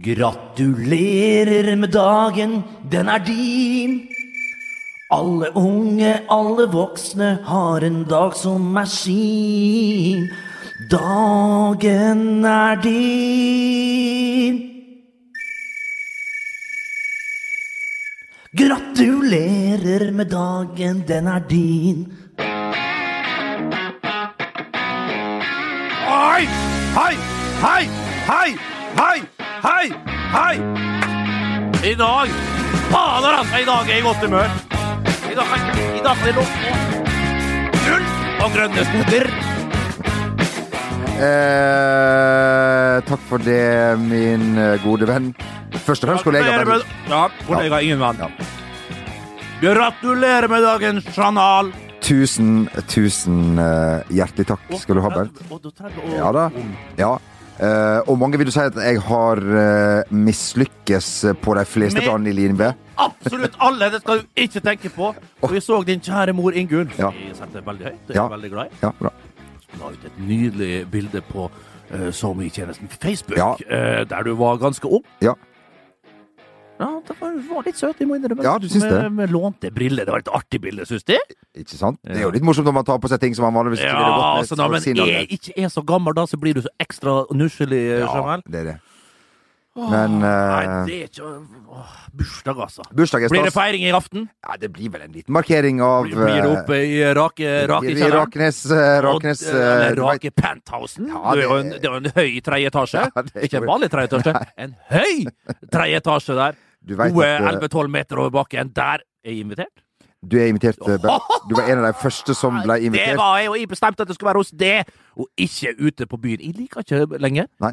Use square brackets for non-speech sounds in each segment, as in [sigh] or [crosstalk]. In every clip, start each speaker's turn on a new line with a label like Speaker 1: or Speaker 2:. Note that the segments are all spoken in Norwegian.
Speaker 1: Gratulerer med dagen, den er din. Alle unge, alle voksne har en dag som er sin. Dagen er din. Gratulerer med dagen, den er din.
Speaker 2: Hei! Hei! Hei! Hei! Hei! Hei! Hei! I dag Fader, altså! I dag er jeg i godt humør. I dag, i dag er det lukte gull og grønne skoter.
Speaker 3: Eh, takk for det, min eh, gode venn. Først og fremst kollega.
Speaker 2: Med- Ja, kollega, ingen venn. Gratulerer med dagens journal.
Speaker 3: Tusen, tusen uh, hjertelig takk skal du ha, Bernt. Ja da. Ja. Eh, og mange vil jo si at jeg har uh, mislykkes på de fleste
Speaker 2: Med-
Speaker 3: plan i Lien B.
Speaker 2: Absolutt alle, det skal du ikke tenke på. Og vi så din kjære mor Ingunn.
Speaker 3: Ja.
Speaker 2: Jeg setter veldig høyt. Det er
Speaker 3: Ja.
Speaker 2: veldig glad i.
Speaker 3: Ja, bra.
Speaker 2: la ut et nydelig bilde på uh, SoMe-tjenesten Facebook,
Speaker 3: Ja.
Speaker 2: uh, der du var ganske ung.
Speaker 3: Ja.
Speaker 2: Ja, det var, var litt søt, jeg må innrømme.
Speaker 3: Ja, du syns det?
Speaker 2: Med, med lånte briller. Det var et artig bilde, syns de.
Speaker 3: Ikke sant? Det er jo litt morsomt når man tar på seg ting som man vanligvis ikke
Speaker 2: Ja,
Speaker 3: ville gått med.
Speaker 2: altså, når man er, ikke er så gammel, da, så blir du så ekstra nusselig,
Speaker 3: Ja, det er det. Men
Speaker 2: Nei,
Speaker 3: eh,
Speaker 2: det er ikke åh, Bursdag, altså.
Speaker 3: bursdag
Speaker 2: Blir det feiring i aften?
Speaker 3: Ja, det blir vel en liten markering av
Speaker 2: Blir, blir det
Speaker 3: eh,
Speaker 2: oppe i Rake, rake
Speaker 3: i? Rakenes, eh, Rakenes
Speaker 2: Og,
Speaker 3: eh,
Speaker 2: eller Rake Penthousen.
Speaker 3: Ja,
Speaker 2: det,
Speaker 3: det-
Speaker 2: en, det er jo en høy tredje etasje.
Speaker 3: Ja,
Speaker 2: Ikke en vanlig tredje etasje, en høy tredje etasje der. [laughs] Gode
Speaker 3: at, eh,
Speaker 2: 11-12 meter over bakken. Der er jeg invitert.
Speaker 3: Du er invitert, eh, [laughs] Du var en av de første som ble invitert.
Speaker 2: Det var jeg, og jeg bestemte at det skulle være hos deg, og ikke ute på byen. Jeg liker ikke lenger.
Speaker 3: Nei.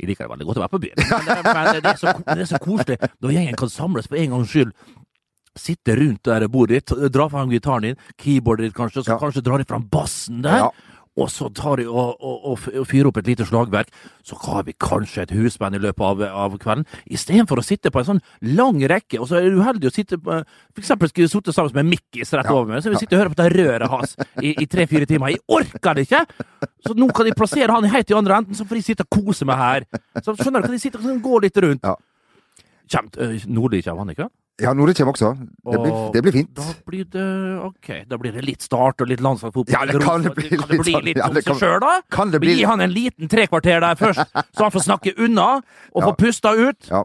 Speaker 2: Jeg liker det veldig godt å være på byen, men, men det, er så, det er så koselig når gjengen kan samles for en gangs skyld. Sitte rundt der bordet ditt, dra fram gitaren din, keyboardet ditt kanskje, så
Speaker 3: Ja.
Speaker 2: kanskje drar de fram bassen der.
Speaker 3: Ja.
Speaker 2: Og så tar de og, og, og, fyrer opp et lite slagverk. Så har vi kanskje et husband i løpet av, av kvelden. Istedenfor å sitte på en sånn lang rekke, og så er det uheldig å sitte på For eksempel skulle vi sittet sammen med Mikkis rett
Speaker 3: Ja.
Speaker 2: over meg, så vil jeg sitte og høre på det røret hans i, i tre-fire timer. Jeg orker det ikke! Så nå kan de plassere han helt i andre enden, så får de sitte og kose meg her. Så skjønner du, kan de sitte og gå litt rundt.
Speaker 3: Ja.
Speaker 2: Kjem, nordlig kommer han ikke?
Speaker 3: Ja, Nore kommer også. Det blir, det blir fint.
Speaker 2: Da blir det ok, da blir det litt start og litt landslagsfotball.
Speaker 3: Ja, det kan det bli
Speaker 2: Kan det bli litt
Speaker 3: ja,
Speaker 2: om seg sjøl, da?
Speaker 3: Kan det bli
Speaker 2: Gi han en liten trekvarter der først, [laughs] så han får snakke unna og
Speaker 3: Ja.
Speaker 2: få pusta ut.
Speaker 3: Ja.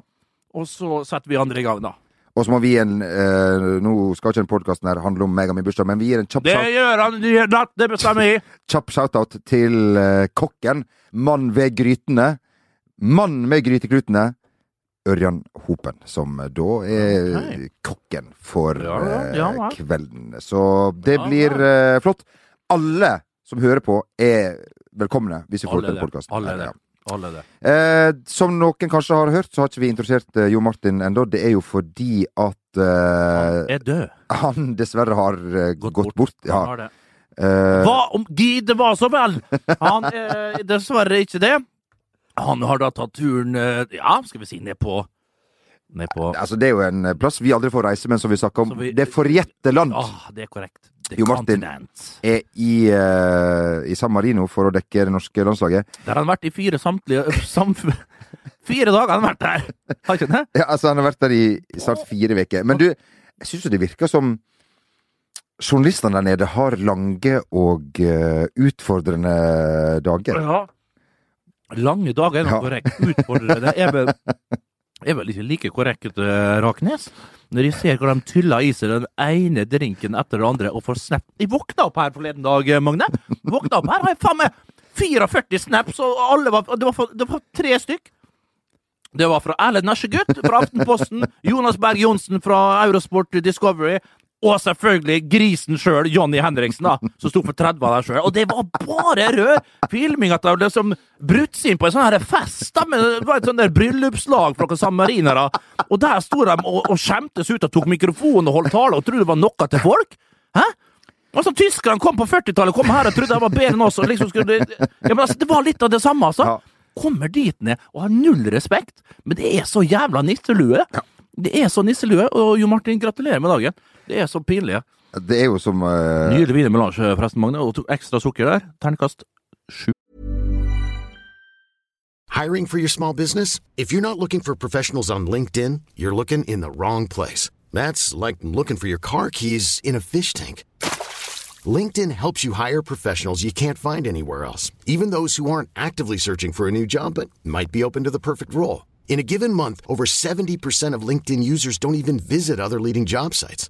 Speaker 2: Og så setter vi andre i gang, da.
Speaker 3: Og så må vi gi en eh, Nå skal ikke den podkasten her handle om meg og min bursdag, men vi gir en kjapp,
Speaker 2: Det
Speaker 3: shout,
Speaker 2: gjør han, det gjør natt, det bestemmer jeg. [laughs]
Speaker 3: kjapp shout-out til eh, kokken. Mann ved grytene. Mann med gryteklutene. Ørjan Hopen, som eh, da er
Speaker 2: Ok.
Speaker 3: kokken for
Speaker 2: Ja, ja,
Speaker 3: eh,
Speaker 2: ja,
Speaker 3: kvelden. Så det blir eh, flott. Alle som hører på, er velkomne hvis vi får til podkasten.
Speaker 2: Alle det. Alle det.
Speaker 3: Eh, som noen kanskje har hørt, så har ikke vi introdusert eh, Jo Martin ennå. Det er jo fordi at eh,
Speaker 2: Er død.
Speaker 3: han dessverre har eh, gått, bort.
Speaker 2: Han
Speaker 3: Ja.
Speaker 2: har det. Hva om Gid det var så vel? Han er dessverre ikke det. Han har da tatt turen, eh, ja, skal vi si, ned på Ned på
Speaker 3: altså, det er jo en plass vi aldri får reise, men som vi snakker om.
Speaker 2: Vi-
Speaker 3: det forjette land
Speaker 2: Ah, det er korrekt. The
Speaker 3: Jo Martin.
Speaker 2: Continent.
Speaker 3: er i, uh, i San Marino for å dekke det norske landslaget.
Speaker 2: Der har han vært i fire samtlige [laughs] sam, Fire dager har han vært der! Har ikke det?
Speaker 3: Ja, altså, han har vært der i i snart fire uker. Men du, jeg syns jo det virker som journalistene der nede har lange og uh, utfordrende dager.
Speaker 2: Ja. Lange dager er nok
Speaker 3: Ja.
Speaker 2: korrekt. Utfordrende er vel, er vel ikke like korrekt, eh, Raknes. Når jeg ser hvor de tyller i seg den ene drinken etter den andre og får snap Jeg våkna opp her forleden dag, eh, Magne. Våkna opp her, har jeg faen meg 44 snaps, og alle var, det, var, det var tre stykk. Det var fra Erlend Nesjegutt fra Aftenposten, Jonas Berg Johnsen fra Eurosport Discovery, og selvfølgelig grisen sjøl, Johnny Henriksen, da, som sto for 30 av dem sjøl. Og det var bare rød filming at de liksom brutt seg inn på en sånn her fest. da, med, Det var et sånn der bryllupslag for noen sammarinere. Og der sto de og, og skjemtes ut og tok mikrofonen og holdt tale og trodde det var noe til folk. Hæ? Altså, Tyskerne kom på 40-tallet kom her og trodde de var bedre enn oss. og liksom skulle... Ja, men altså, Det var litt av det samme, altså.
Speaker 3: Ja.
Speaker 2: Kommer dit ned og har null respekt, men det er så jævla nisselue. Det er så nisselue, og Jo Martin, gratulerer med dagen. Det er så pinlig.
Speaker 3: Det er jo som eh,
Speaker 2: Nydelig wienermelange, forresten, Magne, og tok ekstra sukker der. Terningkast sju.
Speaker 4: Hiring for your small business? If you're not looking for professionals on LinkedIn, you're looking in the wrong place. That's like looking for your car keys in a fish tank. LinkedIn helps you hire professionals you can't find anywhere else, even those who aren't actively searching for a new job but might be open to the perfect role. In a given month, over 70% of LinkedIn users don't even visit other leading job sites.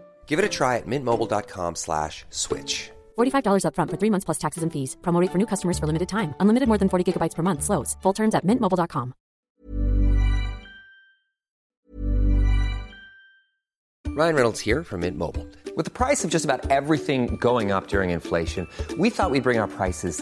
Speaker 5: Give it a try at mintmobile.com slash switch.
Speaker 6: $45 upfront for three months plus taxes and fees. Promo rate for new customers for limited time. Unlimited more than 40 gigabytes per month. Slows. Full terms at mintmobile.com.
Speaker 5: Ryan Reynolds here from Mint Mobile. With the price of just about everything going up during inflation, we thought we'd bring our prices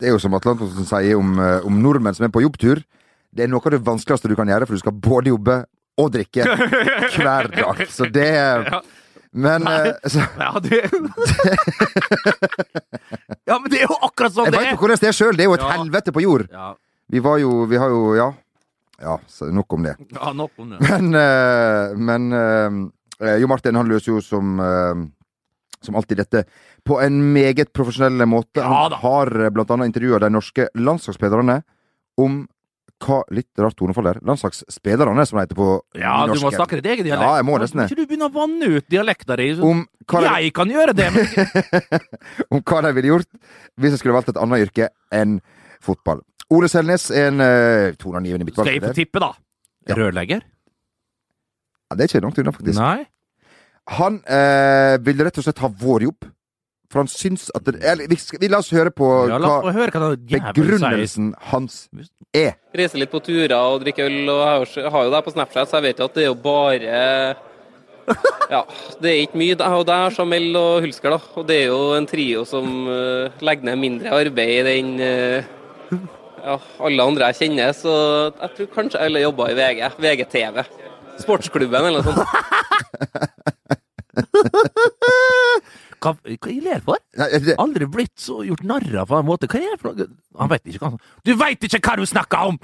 Speaker 3: Det er jo som Atle Antonsen sier om, eh, om nordmenn som er på jobbtur. Det er noe av det vanskeligste du kan gjøre, for du skal både jobbe og drikke [laughs] hver dag. Så det Men
Speaker 2: Nei.
Speaker 3: eh, så,
Speaker 2: Ja, du... [laughs] Ja, men det er jo akkurat sånn
Speaker 3: Jeg
Speaker 2: det
Speaker 3: veit
Speaker 2: er!
Speaker 3: jo hvordan det er sjøl. Det er jo et
Speaker 2: Ja.
Speaker 3: helvete på jord.
Speaker 2: Ja,
Speaker 3: Vi var jo Vi har jo Ja. Ja, så nok om det.
Speaker 2: ja nok om det.
Speaker 3: Men, eh, men eh, Jo Martin han løser jo som eh, som alltid dette på en meget profesjonell måte.
Speaker 2: Ja
Speaker 3: Han har eh, blant annet intervjua de norske landslagsspillerne om hva Litt rart tonefall der. Landslagsspillerne, som det heter på
Speaker 2: Ja, du må snakke ditt eget dialekt.
Speaker 3: Ja, jeg må nesten det.
Speaker 2: Kan ikke du begynne å vanne ut dialekta di? Jeg kan gjøre det, men [laughs]
Speaker 3: om hva de ville gjort hvis jeg skulle valgt et annet yrke enn fotball. Ole Selnes er en uh, toneangivende
Speaker 2: skal jeg få tippe, da?
Speaker 3: Ja.
Speaker 2: Rørlegger?
Speaker 3: Ja, det er ikke langt unna, faktisk.
Speaker 2: Nei?
Speaker 3: Han eh, vil rett og slett ha vår jobb. For han syns at det, eller, vi, skal, vi La oss høre på
Speaker 2: Ja,
Speaker 3: hva
Speaker 2: høre hva
Speaker 3: begrunnelsen hans er.
Speaker 7: Reiser litt på turer og drikker øl, og har jo- har jo det på Snapchat, så jeg vet jo at det er jo bare [laughs] Ja, det er ikke mye. Jeg har jo deg, Jamel og Hulsker, da. Og det er jo en trio som uh, legger ned mindre arbeid enn uh, ja, alle andre jeg kjenner. Så jeg tror kanskje alle jobber i VG. VGTV. Sportsklubben eller noe sånt. [laughs]
Speaker 2: Hva, hva jeg ler for? Aldri blitt så gjort narr av på en måte. Hva er det for noe? Han vet ikke hva han Du veit ikke hva du snakker om!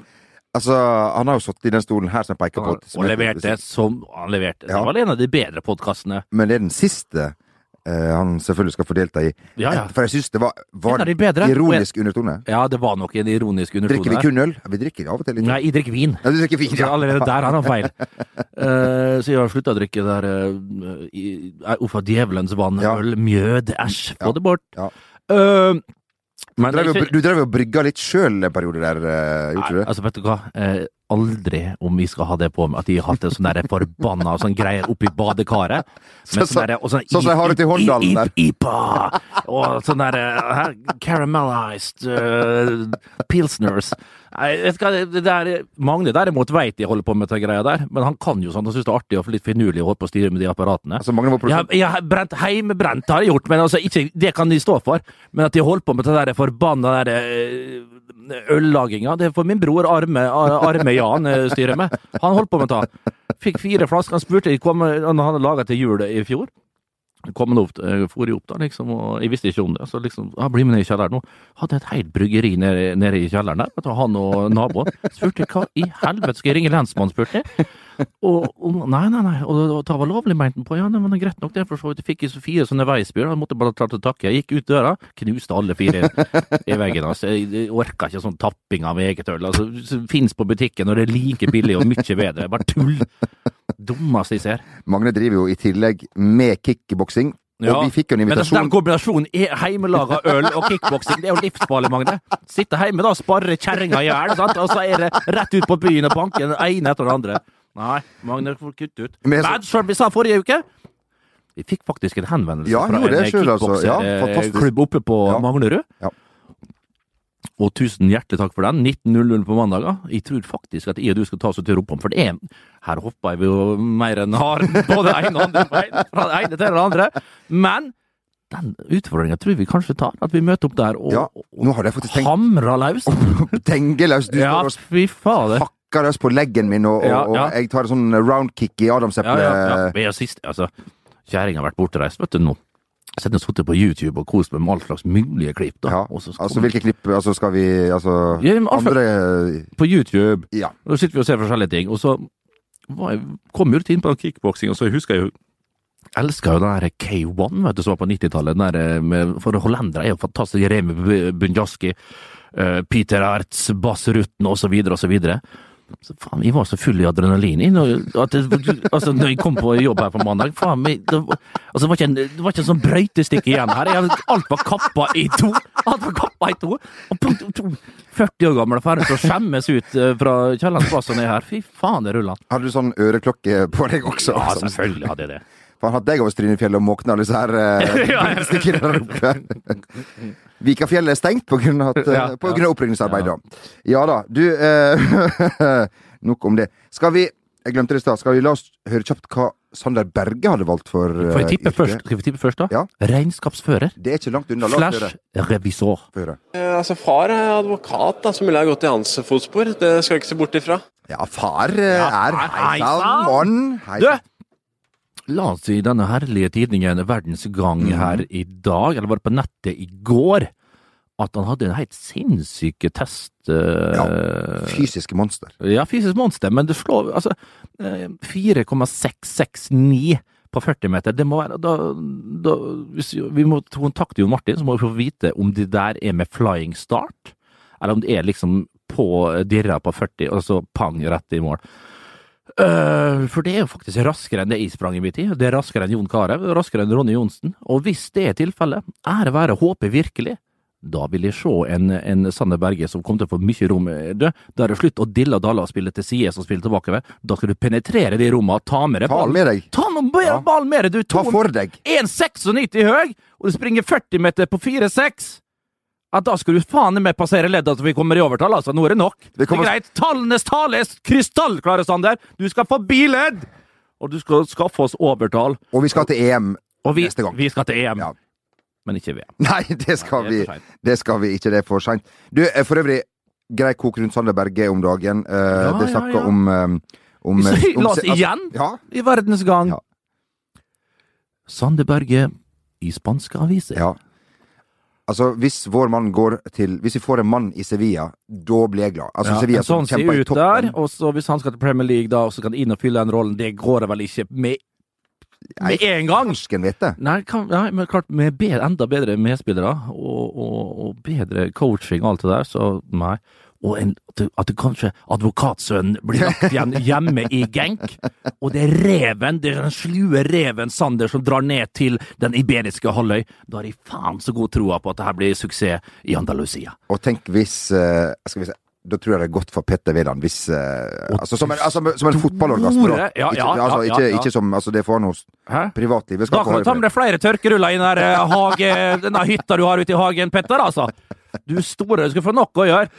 Speaker 3: altså, han har jo sittet i den stolen her som jeg peker på.
Speaker 2: Og
Speaker 3: levert
Speaker 2: leverte som Han leverte.
Speaker 3: Ja.
Speaker 2: Det var en av de bedre podkastene.
Speaker 3: Men det er den siste han selvfølgelig skal få delta i.
Speaker 2: Ja, ja.
Speaker 3: For jeg syns det var, var
Speaker 2: En de bedre.
Speaker 3: ironisk undertone.
Speaker 2: Ja, det var nok en ironisk
Speaker 3: Drikker vi kun øl? Vi drikker av og til litt.
Speaker 2: Nei, jeg drikker vin.
Speaker 3: Ja, du drikker vin, ja.
Speaker 2: allerede der har han feil. uh, [laughs] så jeg har slutta å drikke der uh, Uff a djevelens vann.
Speaker 3: Ja.
Speaker 2: Øl, mjød, æsj. Få det bort.
Speaker 3: Ja.
Speaker 2: Uh, men
Speaker 3: Du drev jo-
Speaker 2: ikke-
Speaker 3: brygga litt sjøl en periode der, eh, gjorde du det?
Speaker 2: altså, vet du hva? Eh, aldri om vi skal ha det på meg, at de har hatt en sånn der forbanna sånn greier oppi badekaret. [laughs] Derre- sånn
Speaker 3: sånn som jeg har det til Håndalen der.
Speaker 2: IPA! Og sånn der Caramelized uh, pilsners. Nei, det der, Magne derimot veit de holder på med den greia der, men han kan jo sånn, han syns det er artig og litt finurlig å holde på å styre med de apparatene.
Speaker 3: Altså, Magne var
Speaker 2: Jeg,
Speaker 3: produsent.
Speaker 2: jeg brent heimebrent har jeg gjort, men altså, ikke, det kan de stå for. Men at de holder på med det der forbanna der eh, øllaginga, det får min bror Arme, Arme Jan eh, styre med. Han holdt på med det. Fikk fire flasker. Han spurte de han hadde laga til jul i fjor. Kom han opp, eh, for jeg opp da, liksom, og jeg visste ikke om det. Så liksom, ja, bli med ned i kjelleren nå. Hadde et helt bryggeri nede, nede i kjelleren der. Vet du, han og naboen. Spurte hva i helvete skal jeg ringe lensmannen, spurte jeg. Og, og nei, nei, nei. Og det- det var lovlig, mente han på. Ja, nei, men det er greit nok, det. For så vidt. Jeg fikk så fire sånne veisbjørn. Jeg måtte bare ta å takke. Jeg gikk ut døra, knuste alle fire i veggen. Altså. Jeg jeg orka ikke sånn tapping av eget øl. Altså, Fins på butikken, og det er like billig og mye bedre. Bare tull. Dummeste jeg ser.
Speaker 3: Magne driver jo i tillegg med kickboksing.
Speaker 2: Ja,
Speaker 3: Og vi fikk jo en invitasjon Men
Speaker 2: den kombinasjonen er heimelaga øl og kickboksing. Det er jo livsfarlig, Magne. Sitte hjemme da og sparre kjerringa i hjel, og så er det rett ut på byen og banke den ene etter den andre. Nei, Magne får kutte ut.
Speaker 3: Men
Speaker 2: som vi sa forrige uke Vi fikk faktisk en henvendelse
Speaker 3: Ja,
Speaker 2: fra en
Speaker 3: det selv, altså. Ja,
Speaker 2: kickbokserklubb oppe på
Speaker 3: Ja.
Speaker 2: Manglerud.
Speaker 3: Ja.
Speaker 2: Og tusen hjertelig takk for den. 19.00 på mandager. Jeg tror faktisk at jeg og du skal ta oss tur oppom, for det er Her hopper jeg jo mer enn haren, [laughs] både ene og andre bein, Fra det ene til det andre. Men den utfordringa tror vi kanskje tar. At vi møter opp der og,
Speaker 3: Ja, nå har jeg tenkt
Speaker 2: hamrer løs. [laughs]
Speaker 3: tengeløs. Du
Speaker 2: Ja, fy fader.
Speaker 3: hakker løs på leggen min, og, og,
Speaker 2: Ja, ja.
Speaker 3: og jeg tar en sånn roundkick i
Speaker 2: Ja,
Speaker 3: adamseplet.
Speaker 2: ja, ja. Er sist, altså. Kjerringa har vært bortreist, vet du nå. Så har sittet på YouTube og kost meg med all slags mulige klipp. da.
Speaker 3: Ja,
Speaker 2: Og så
Speaker 3: altså hvilke klipp altså, skal vi Altså
Speaker 2: Ja,
Speaker 3: andre
Speaker 2: På YouTube.
Speaker 3: Ja.
Speaker 2: Da sitter vi og ser forskjellige ting. Og så jeg, kom jeg inn på kickboksing, og så husker jeg jo Elska jo den der K1 vet du, som var på 90-tallet. den der med- For hollendere er jo fantastisk. Remi Bunjaski, eh, Peter Ertz, Bass Rutten osv. osv. Så faen, jeg var så full i adrenalin at det, altså, når jeg kom på jobb her på mandag. Faen, meg, det, var- altså, det, var ikke en, det var ikke en sånn brøytestikke igjen her. Jeg, alt var kappa i to. Alt var kappa i to. Og punkt to, 40 år gamle ferdig til å skjemmes ut eh, fra Kiellands plass og ned her. Fy faen, det ruller.
Speaker 3: Hadde du sånn øreklokke på deg også?
Speaker 2: Ja, selvfølgelig hadde jeg det.
Speaker 3: Han hadde deg over Strynefjellet og måkna alle disse her eh, [laughs]
Speaker 2: Ja, ja.
Speaker 3: stikkene der oppe. [laughs] Vikafjellet er stengt eh,
Speaker 2: Ja,
Speaker 3: på
Speaker 2: ja.
Speaker 3: grunn av opprydningsarbeid, da. Ja da. Du, eh, [laughs] nok om det. Skal vi Jeg glemte det i stad. Skal vi la oss høre kjapt hva Sander Berge hadde valgt for
Speaker 2: Får jeg
Speaker 3: eh,
Speaker 2: tippe først? Skal vi tippe først, da?
Speaker 3: Ja.
Speaker 2: Regnskapsfører.
Speaker 3: Det er ikke langt unna. Flash.
Speaker 2: Slash revisor.
Speaker 3: Få.
Speaker 7: Eh, Altså, far er advokat, da, så mulig jeg har gått i hans fotspor. Det skal jeg ikke se bort ifra.
Speaker 3: Ja, far eh,
Speaker 2: Ja,
Speaker 3: er
Speaker 2: far,
Speaker 3: Hei
Speaker 2: hei
Speaker 3: sann,
Speaker 2: sann.
Speaker 3: Hei
Speaker 2: Du! La oss i denne herlige tidningen Verdens Gang her i dag, eller var det på nettet i går, at han hadde en helt sinnssyke test ja,
Speaker 3: Fysiske monster.
Speaker 2: Ja, fysisk monster, men det slår altså eh, 4,669 på 40 meter. Det må være da, da, hvis Vi må kontakte Jon Martin, så må vi få vite om det der er med flying start, eller om det er liksom på dirra på 40, og så pang rett i mål. Eh, for det er jo faktisk raskere enn det jeg sprang i min tid. Det er raskere enn Jon Carew, raskere enn Ronny Johnsen. Og hvis det er tilfellet, ære være håpet virkelig, da vil jeg se en, en Sander Berge som kommer til å få mye rom. Du, Da er det slutt å dille og dalle og spille til sides og spille tilbakeover. Da skal du penetrere de rommene, ta med deg
Speaker 3: Ta med deg.
Speaker 2: Ta noen ball med deg, du!
Speaker 3: Ta for deg.
Speaker 2: 1,96 høy, og du springer 40 meter på 4,6! Ja, da skal du faen meg passere ledda så vi kommer i overtall, altså. Nå er det nok.
Speaker 3: Det kommer-
Speaker 2: Det er greit. Tallenes tale er krystallklare, Sander. Du skal få biledd! Og du skal skaffe oss overtall.
Speaker 3: Og vi skal til EM
Speaker 2: vi,
Speaker 3: neste gang.
Speaker 2: vi skal til EM,
Speaker 3: Ja.
Speaker 2: men ikke VM.
Speaker 3: Nei, det skal
Speaker 2: Nei, det
Speaker 3: vi. Det skal vi ikke. Det er for seint. Du, eh, for øvrig, grei kok rundt Sander Berge om dagen. Uh,
Speaker 2: Ja,
Speaker 3: det
Speaker 2: ja, ja.
Speaker 3: om, um, om om-
Speaker 2: la oss
Speaker 3: altså-
Speaker 2: igjen
Speaker 3: Ja,
Speaker 2: i Verdens Gang.
Speaker 3: Ja.
Speaker 2: Sander Berge i spanske aviser.
Speaker 3: ja. Altså, hvis vår mann går til Hvis vi får en mann i Sevilla, da blir jeg glad. Altså,
Speaker 2: Ja,
Speaker 3: Sevilla som
Speaker 2: sånn ser
Speaker 3: kjemper i toppen.
Speaker 2: der, og så hvis han skal til Premier League da, og så kan inn og fylle den rollen, det går det vel ikke med, med en gang?
Speaker 3: Fersken vet det.
Speaker 2: Nei, kan, nei, men klart med bedre, enda bedre medspillere og, og, og bedre coaching og alt det der, så nei. Og en, at, kanskje advokatsønnen blir lagt igjen hjemme i Genk, og det er reven, det er den slue reven Sander som drar ned til den iberiske halvøy. Da har jeg faen så god troa på at det her blir suksess i Andalusia.
Speaker 3: Og tenk hvis eh, Skal vi se da tror jeg det er godt for Petter Wæland hvis uh, altså, som en, altså, som en fotballorgasme.
Speaker 2: Ja, ja,
Speaker 3: ikke,
Speaker 2: ja,
Speaker 3: altså,
Speaker 2: ja,
Speaker 3: ikke, ikke som altså, Det får han hos privatlivet.
Speaker 2: Da kan du ta med deg flere tørkeruller i den der eh, hage, denne hytta du har ute i hagen, Petter, altså. Du store, du skal få noe å gjøre.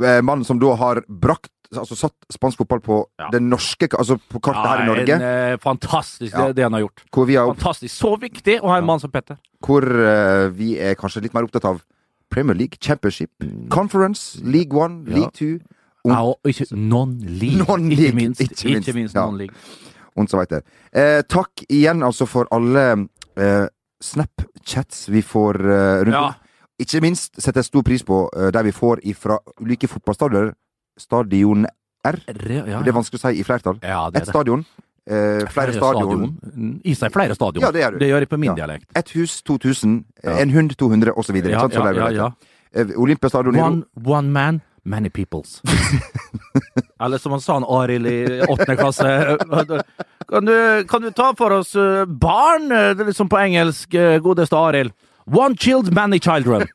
Speaker 3: Eh, Mannen som da har brakt Altså satt spansk fotball på
Speaker 2: Ja.
Speaker 3: det norske Altså på kartet her i Norge.
Speaker 2: En, eh, fantastisk,
Speaker 3: Ja.
Speaker 2: det, det han har gjort.
Speaker 3: Opp-
Speaker 2: Fantastisk. Så viktig å ha en mann som Petter.
Speaker 3: hvor uh, vi er kanskje litt mer opptatt av Premier League, Championship, Conference, League One,
Speaker 2: Ja.
Speaker 3: League Two
Speaker 2: Ja, og ikke non-league.
Speaker 3: Non-league,
Speaker 2: Ikke minst.
Speaker 3: ikke minst,
Speaker 2: minst
Speaker 3: ja.
Speaker 2: non-league.
Speaker 3: og så weiter. Eh, takk igjen altså for alle eh, Snapchats vi får eh, rundt
Speaker 2: Ja.
Speaker 3: om. Ikke minst setter jeg stor pris på uh, der vi får ifra ulike fotballstadioner stadion R.
Speaker 2: Re, ja,
Speaker 3: Det er vanskelig å si i flertall.
Speaker 2: Ja, det
Speaker 3: Et stadion. Eh, flere stadion.
Speaker 2: stadion. I seg flere stadion.
Speaker 3: Ja, det.
Speaker 2: Det gjør jeg på min
Speaker 3: Ja.
Speaker 2: dialekt.
Speaker 3: Et hus 2000.
Speaker 2: Ja.
Speaker 3: En hund 200, osv.
Speaker 2: Ja,
Speaker 3: sånn,
Speaker 2: ja, ja, ja.
Speaker 3: Olympiastadion i
Speaker 2: One, one man, many peoples. [laughs] Eller som han sa han Arild i åttende klasse. Kan du, kan du ta for oss eh, barn, eh, det liksom på engelsk, eh, godeste Arild? One child, many [laughs] children.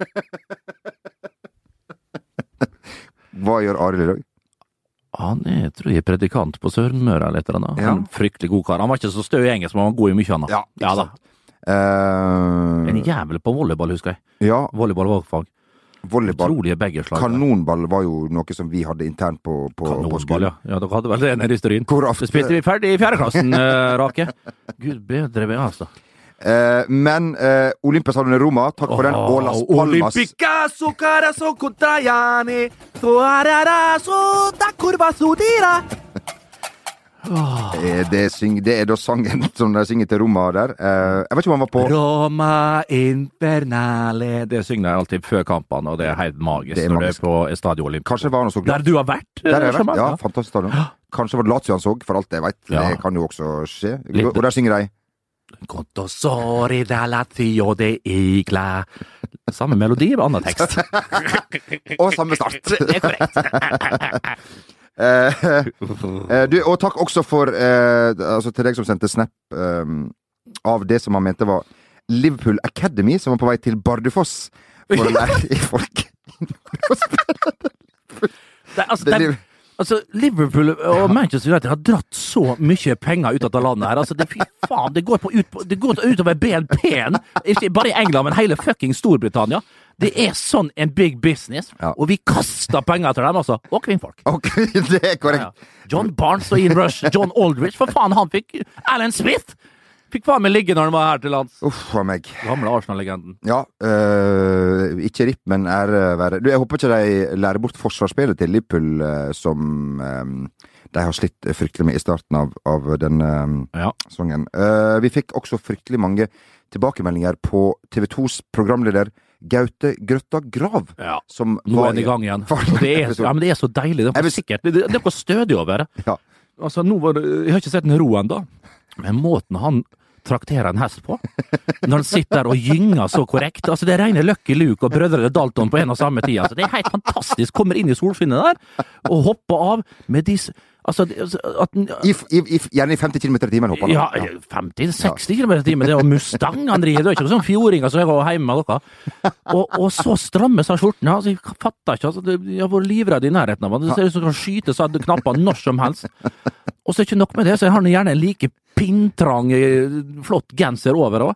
Speaker 3: Hva gjør Arild i dag?
Speaker 2: Han er, tror jeg, predikant på Sørmøre eller et eller annet.
Speaker 3: Ja.
Speaker 2: En fryktelig god kar. Han var ikke så stø i engelsk, men han var god i mye annet.
Speaker 3: Ja, ikke
Speaker 2: da.
Speaker 3: Eh,
Speaker 2: En jævel på volleyball, husker jeg.
Speaker 3: ja,
Speaker 2: Volleyball var fag.
Speaker 3: volleyball. Kanonball var jo noe som vi hadde internt på, på, på
Speaker 2: Kanonball,
Speaker 3: skolen.
Speaker 2: ja. ja. Dere hadde vel det nede i Stryn?
Speaker 3: Hvor
Speaker 2: Så spilte vi ferdig i fjerdeklassen, uh, Rake. Gud bedre ved altså.
Speaker 3: Eh, Men eh, Olympiastadion i Roma, takk for den. Og Las Palmas.
Speaker 2: Olympicaso contraiani, su da curva su tira. [laughs]
Speaker 3: Eh, Det, syng, det er da sangen [laughs] som de synger til Roma der. Eh, Jeg vet ikke om han var på
Speaker 2: Roma infernale Det synger jeg alltid før kampene, og det er helt magisk
Speaker 3: Det er
Speaker 2: når
Speaker 3: magisk.
Speaker 2: det er på Stadio Olympic.
Speaker 3: Kanskje var han også
Speaker 2: Der du har vært?
Speaker 3: Der har jeg vært. Ja, fantastisk stadion. Kanskje var det Lazio han så, for alt jeg veit.
Speaker 2: Ja.
Speaker 3: Det kan jo også skje.
Speaker 2: Litt-
Speaker 3: Og der synger de
Speaker 2: Conto sori da tio de igla Samme melodi, med annen tekst. [laughs]
Speaker 3: Og samme start!
Speaker 2: Det er korrekt. [laughs]
Speaker 3: Eh, eh, du, og takk også for eh, Altså til deg som sendte snap eh, av det som han mente var Liverpool Academy, som var på vei til Bardufoss for [laughs] å lære i folk.
Speaker 2: Det, altså,
Speaker 3: Det
Speaker 2: altså, Liverpool og Manchester United har dratt så mye penger ut av dette landet her. Altså, det, fy faen, det går, på ut, på- det går utover BNP-en. Ikke bare i England, men hele fucking Storbritannia. Det er sånn en big business,
Speaker 3: Ja.
Speaker 2: og vi kaster penger til dem, altså. Og kvinnfolk.
Speaker 3: Okay, [laughs] det er
Speaker 2: Ja, ja. John Barnes og Ian Rush. John Aldrich. For faen, han fikk Alan Smith! Fikk faen meg ligge når han var her til lands.
Speaker 3: Uff a meg.
Speaker 2: Gamle Arsenal-legenden.
Speaker 3: Ja, øh, ikke ripp, men ære være. Du, jeg håper ikke de lærer bort forsvarsspillet til Liverpool, øh, som øh, de har slitt fryktelig med i starten av, av denne
Speaker 2: Ja.
Speaker 3: sangen. Uh, vi fikk også fryktelig mange tilbakemeldinger på TV 2s programleder Gaute Grøtta Grav,
Speaker 2: Ja.
Speaker 3: som
Speaker 2: Nå er han i gang igjen. Det er, ja, men det er så deilig. Det er sikkert. Det, det er noe stødig over det.
Speaker 3: Ja.
Speaker 2: Altså, nå var det, jeg har ikke sett en ro ennå, men måten han trakterer en hest på, når han sitter der og gynger så korrekt altså Det er rene Lucky Luke og brødrene Dalton på en og samme tid. Altså, det er helt fantastisk. Kommer inn i solskinnet der og hopper av med disse Altså, altså, at,
Speaker 3: I, i, i, gjerne i 50 km i timen hopper han.
Speaker 2: ja, 50-60 km i timen. Det er jo Mustang han driver. Det er ikke noen sånn fjordinger som jeg var hjemme med dere. Og, og så strammer seg skjortene. Altså, jeg fatter ikke. Altså, jeg har vært livredd i nærheten av han. Det ser ut som han kan skyte av knappene når som helst. Og så er det ikke nok med det, så jeg har gjerne en like pinntrang, eh, flott genser over òg.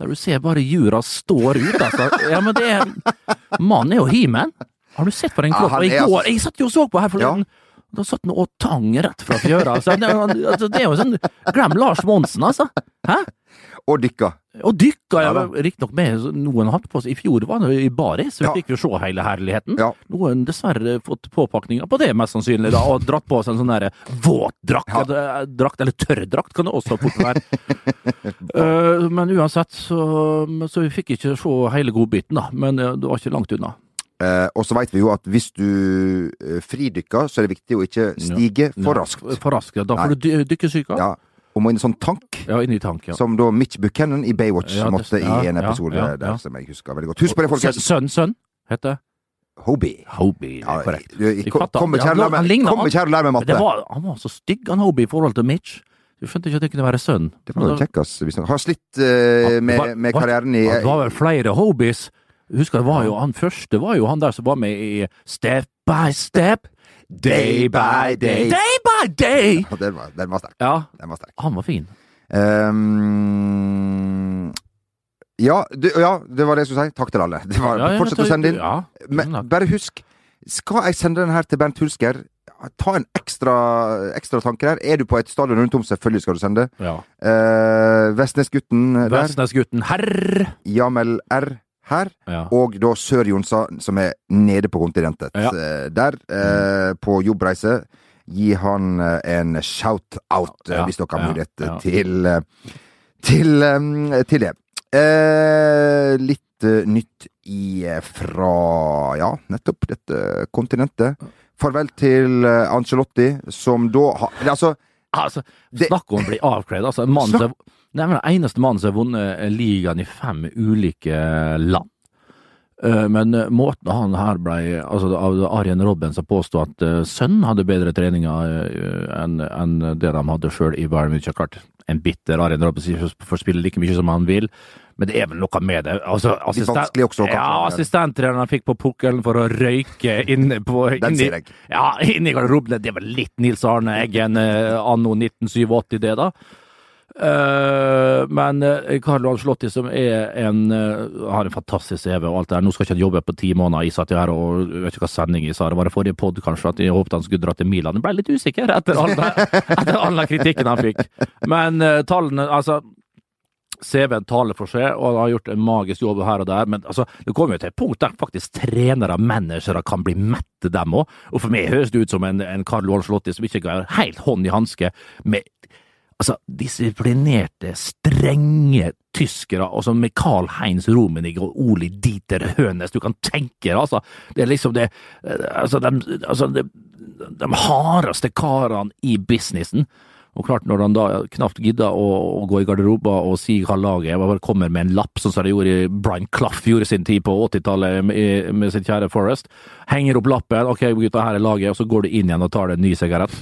Speaker 2: Der du ser bare jura står ut, altså. Ja, men det er Mannen er jo he-man. Har du sett på den
Speaker 3: Ja,
Speaker 2: klokka? I går,
Speaker 3: altså-
Speaker 2: jeg satt jo og så på her forleden. Da satt han og tang rett fra fjøra. Altså, det, altså, det er jo sånn Glem Lars Monsen, altså! Hæ?
Speaker 3: Og dykka.
Speaker 2: Og dykka,
Speaker 3: Ja
Speaker 2: ja, riktignok med noen hatt på seg. I fjor var det i baris, så vi
Speaker 3: Ja.
Speaker 2: fikk jo se hele herligheten.
Speaker 3: Ja.
Speaker 2: Noen dessverre fått påpakninger på det, mest sannsynlig, da, og dratt på seg en sånn derre våt drakt, eller, drakt, eller tørr drakt kan det også fort være. uh, [laughs] men uansett, så, så vi fikk ikke se hele godbiten, da. Men eh, det var ikke langt unna.
Speaker 3: Uh, og så veit vi jo at hvis du eh, fridykker, så er det viktig å ikke stige for raskt.
Speaker 2: For raskt, ja. Da får
Speaker 3: Nei.
Speaker 2: du dykkesyke.
Speaker 3: Ja. I en sånn tank,
Speaker 2: Ja, inni tank, ja.
Speaker 3: som da Mitch Buchanan i Baywatch
Speaker 2: Ja, det-
Speaker 3: måtte i en episode
Speaker 2: ja,
Speaker 3: der, som jeg husker veldig godt. Husk på det, folkens!
Speaker 2: Sønn, sønn, heter.
Speaker 3: Hobie.
Speaker 2: Hobie,
Speaker 3: Ja,
Speaker 2: korrekt.
Speaker 3: kom, ikke her og lær meg- matte!
Speaker 2: var, han var så stygg, han Hobie, i forhold til Mitch. Du skjønte ikke at det kunne være sønn.
Speaker 3: Det var jo kjekkas. hvis han Har slitt uh, med,
Speaker 2: var,
Speaker 3: med karrieren i
Speaker 2: Det var vel flere Hobies. Husker det var jo, Han første var jo han der som var med i Step by step, day by day. Day by day! [laughs]
Speaker 3: Ja, Den var, den var sterk.
Speaker 2: Ja,
Speaker 3: Den var sterk.
Speaker 2: han var fin.
Speaker 3: Um, ja, du, ja, det var det jeg skulle si. Takk til alle. Det var,
Speaker 2: Ja,
Speaker 3: fortsett å sende inn. Men bare husk, skal jeg sende den her til Bernt Hulsker, ta en ekstra, ekstra tanke der. Er du på et stadion rundt om, selvfølgelig skal du sende.
Speaker 2: ja.
Speaker 3: Uh, Vestnesgutten der.
Speaker 2: Vestnesgutten herr.
Speaker 3: Jamel R her.
Speaker 2: Ja.
Speaker 3: Og da Sør-Jonsa, som er nede på kontinentet.
Speaker 2: Ja.
Speaker 3: Eh, Der, eh, på jobbreise. Gi han eh, en shout-out, eh,
Speaker 2: Ja,
Speaker 3: hvis dere har mulighet til, til, til det. Eh, litt nytt i, fra ja, nettopp dette kontinentet. Farvel til Angelotti, Ancelotti, som da har Altså,
Speaker 2: altså Snakk om å bli avkledd. Altså, en mann som, det er vel den eneste mannen som har vunnet ligaen i fem ulike land. Uh, men måten han her ble altså Arjen Robben som påstod at sønnen hadde bedre treninger enn det de hadde sjøl i Bayern München. Klart, en bitter Arjen Robben får spille like mye som han vil, men det er vel noe med det. Altså,
Speaker 3: assistent, også,
Speaker 2: ja, assistenttreneren fikk på pukkelen for å røyke inne på
Speaker 3: Den ser jeg.
Speaker 2: Ja, inni garderoben. Det er vel litt Nils Arne Eggen anno 1987, det, da. Uh, men uh, Carlo Ancelotti, som en, uh, har en fantastisk CV og alt det der. Nå skal ikke han jobbe på ti måneder. Jeg satt jo her og vet ikke hva sending jeg sa. Det var det forrige pod, kanskje, at jeg håpet han skulle dra til Milan. Jeg ble litt usikker etter all, den [laughs] kritikken han fikk. Men tallene, altså CV-en taler for seg, og han har gjort en magisk jobb her og der. Men altså, det kommer jo til et punkt der faktisk trenere og managere kan bli mette, dem òg. Og for meg høres det ut som en, en Carlo Ancelotti som ikke går helt hånd i hanske med altså, disiplinerte, strenge tyskere, altså med Carl Heinz Romenig og Oli Dieter Hønes, du kan tenke deg, altså. Det er liksom det Altså, de, altså, de, de hardeste karene i businessen. Og klart, når han da knapt gidder å, å gå i garderoba og si hva laget er, bare kommer med en lapp, sånn som det gjorde Brian Clough gjorde sin tid på 80-tallet med, med sitt kjære Forest, henger opp lappen, ok gutta, her er laget, og så går du inn igjen og tar deg en ny sigarett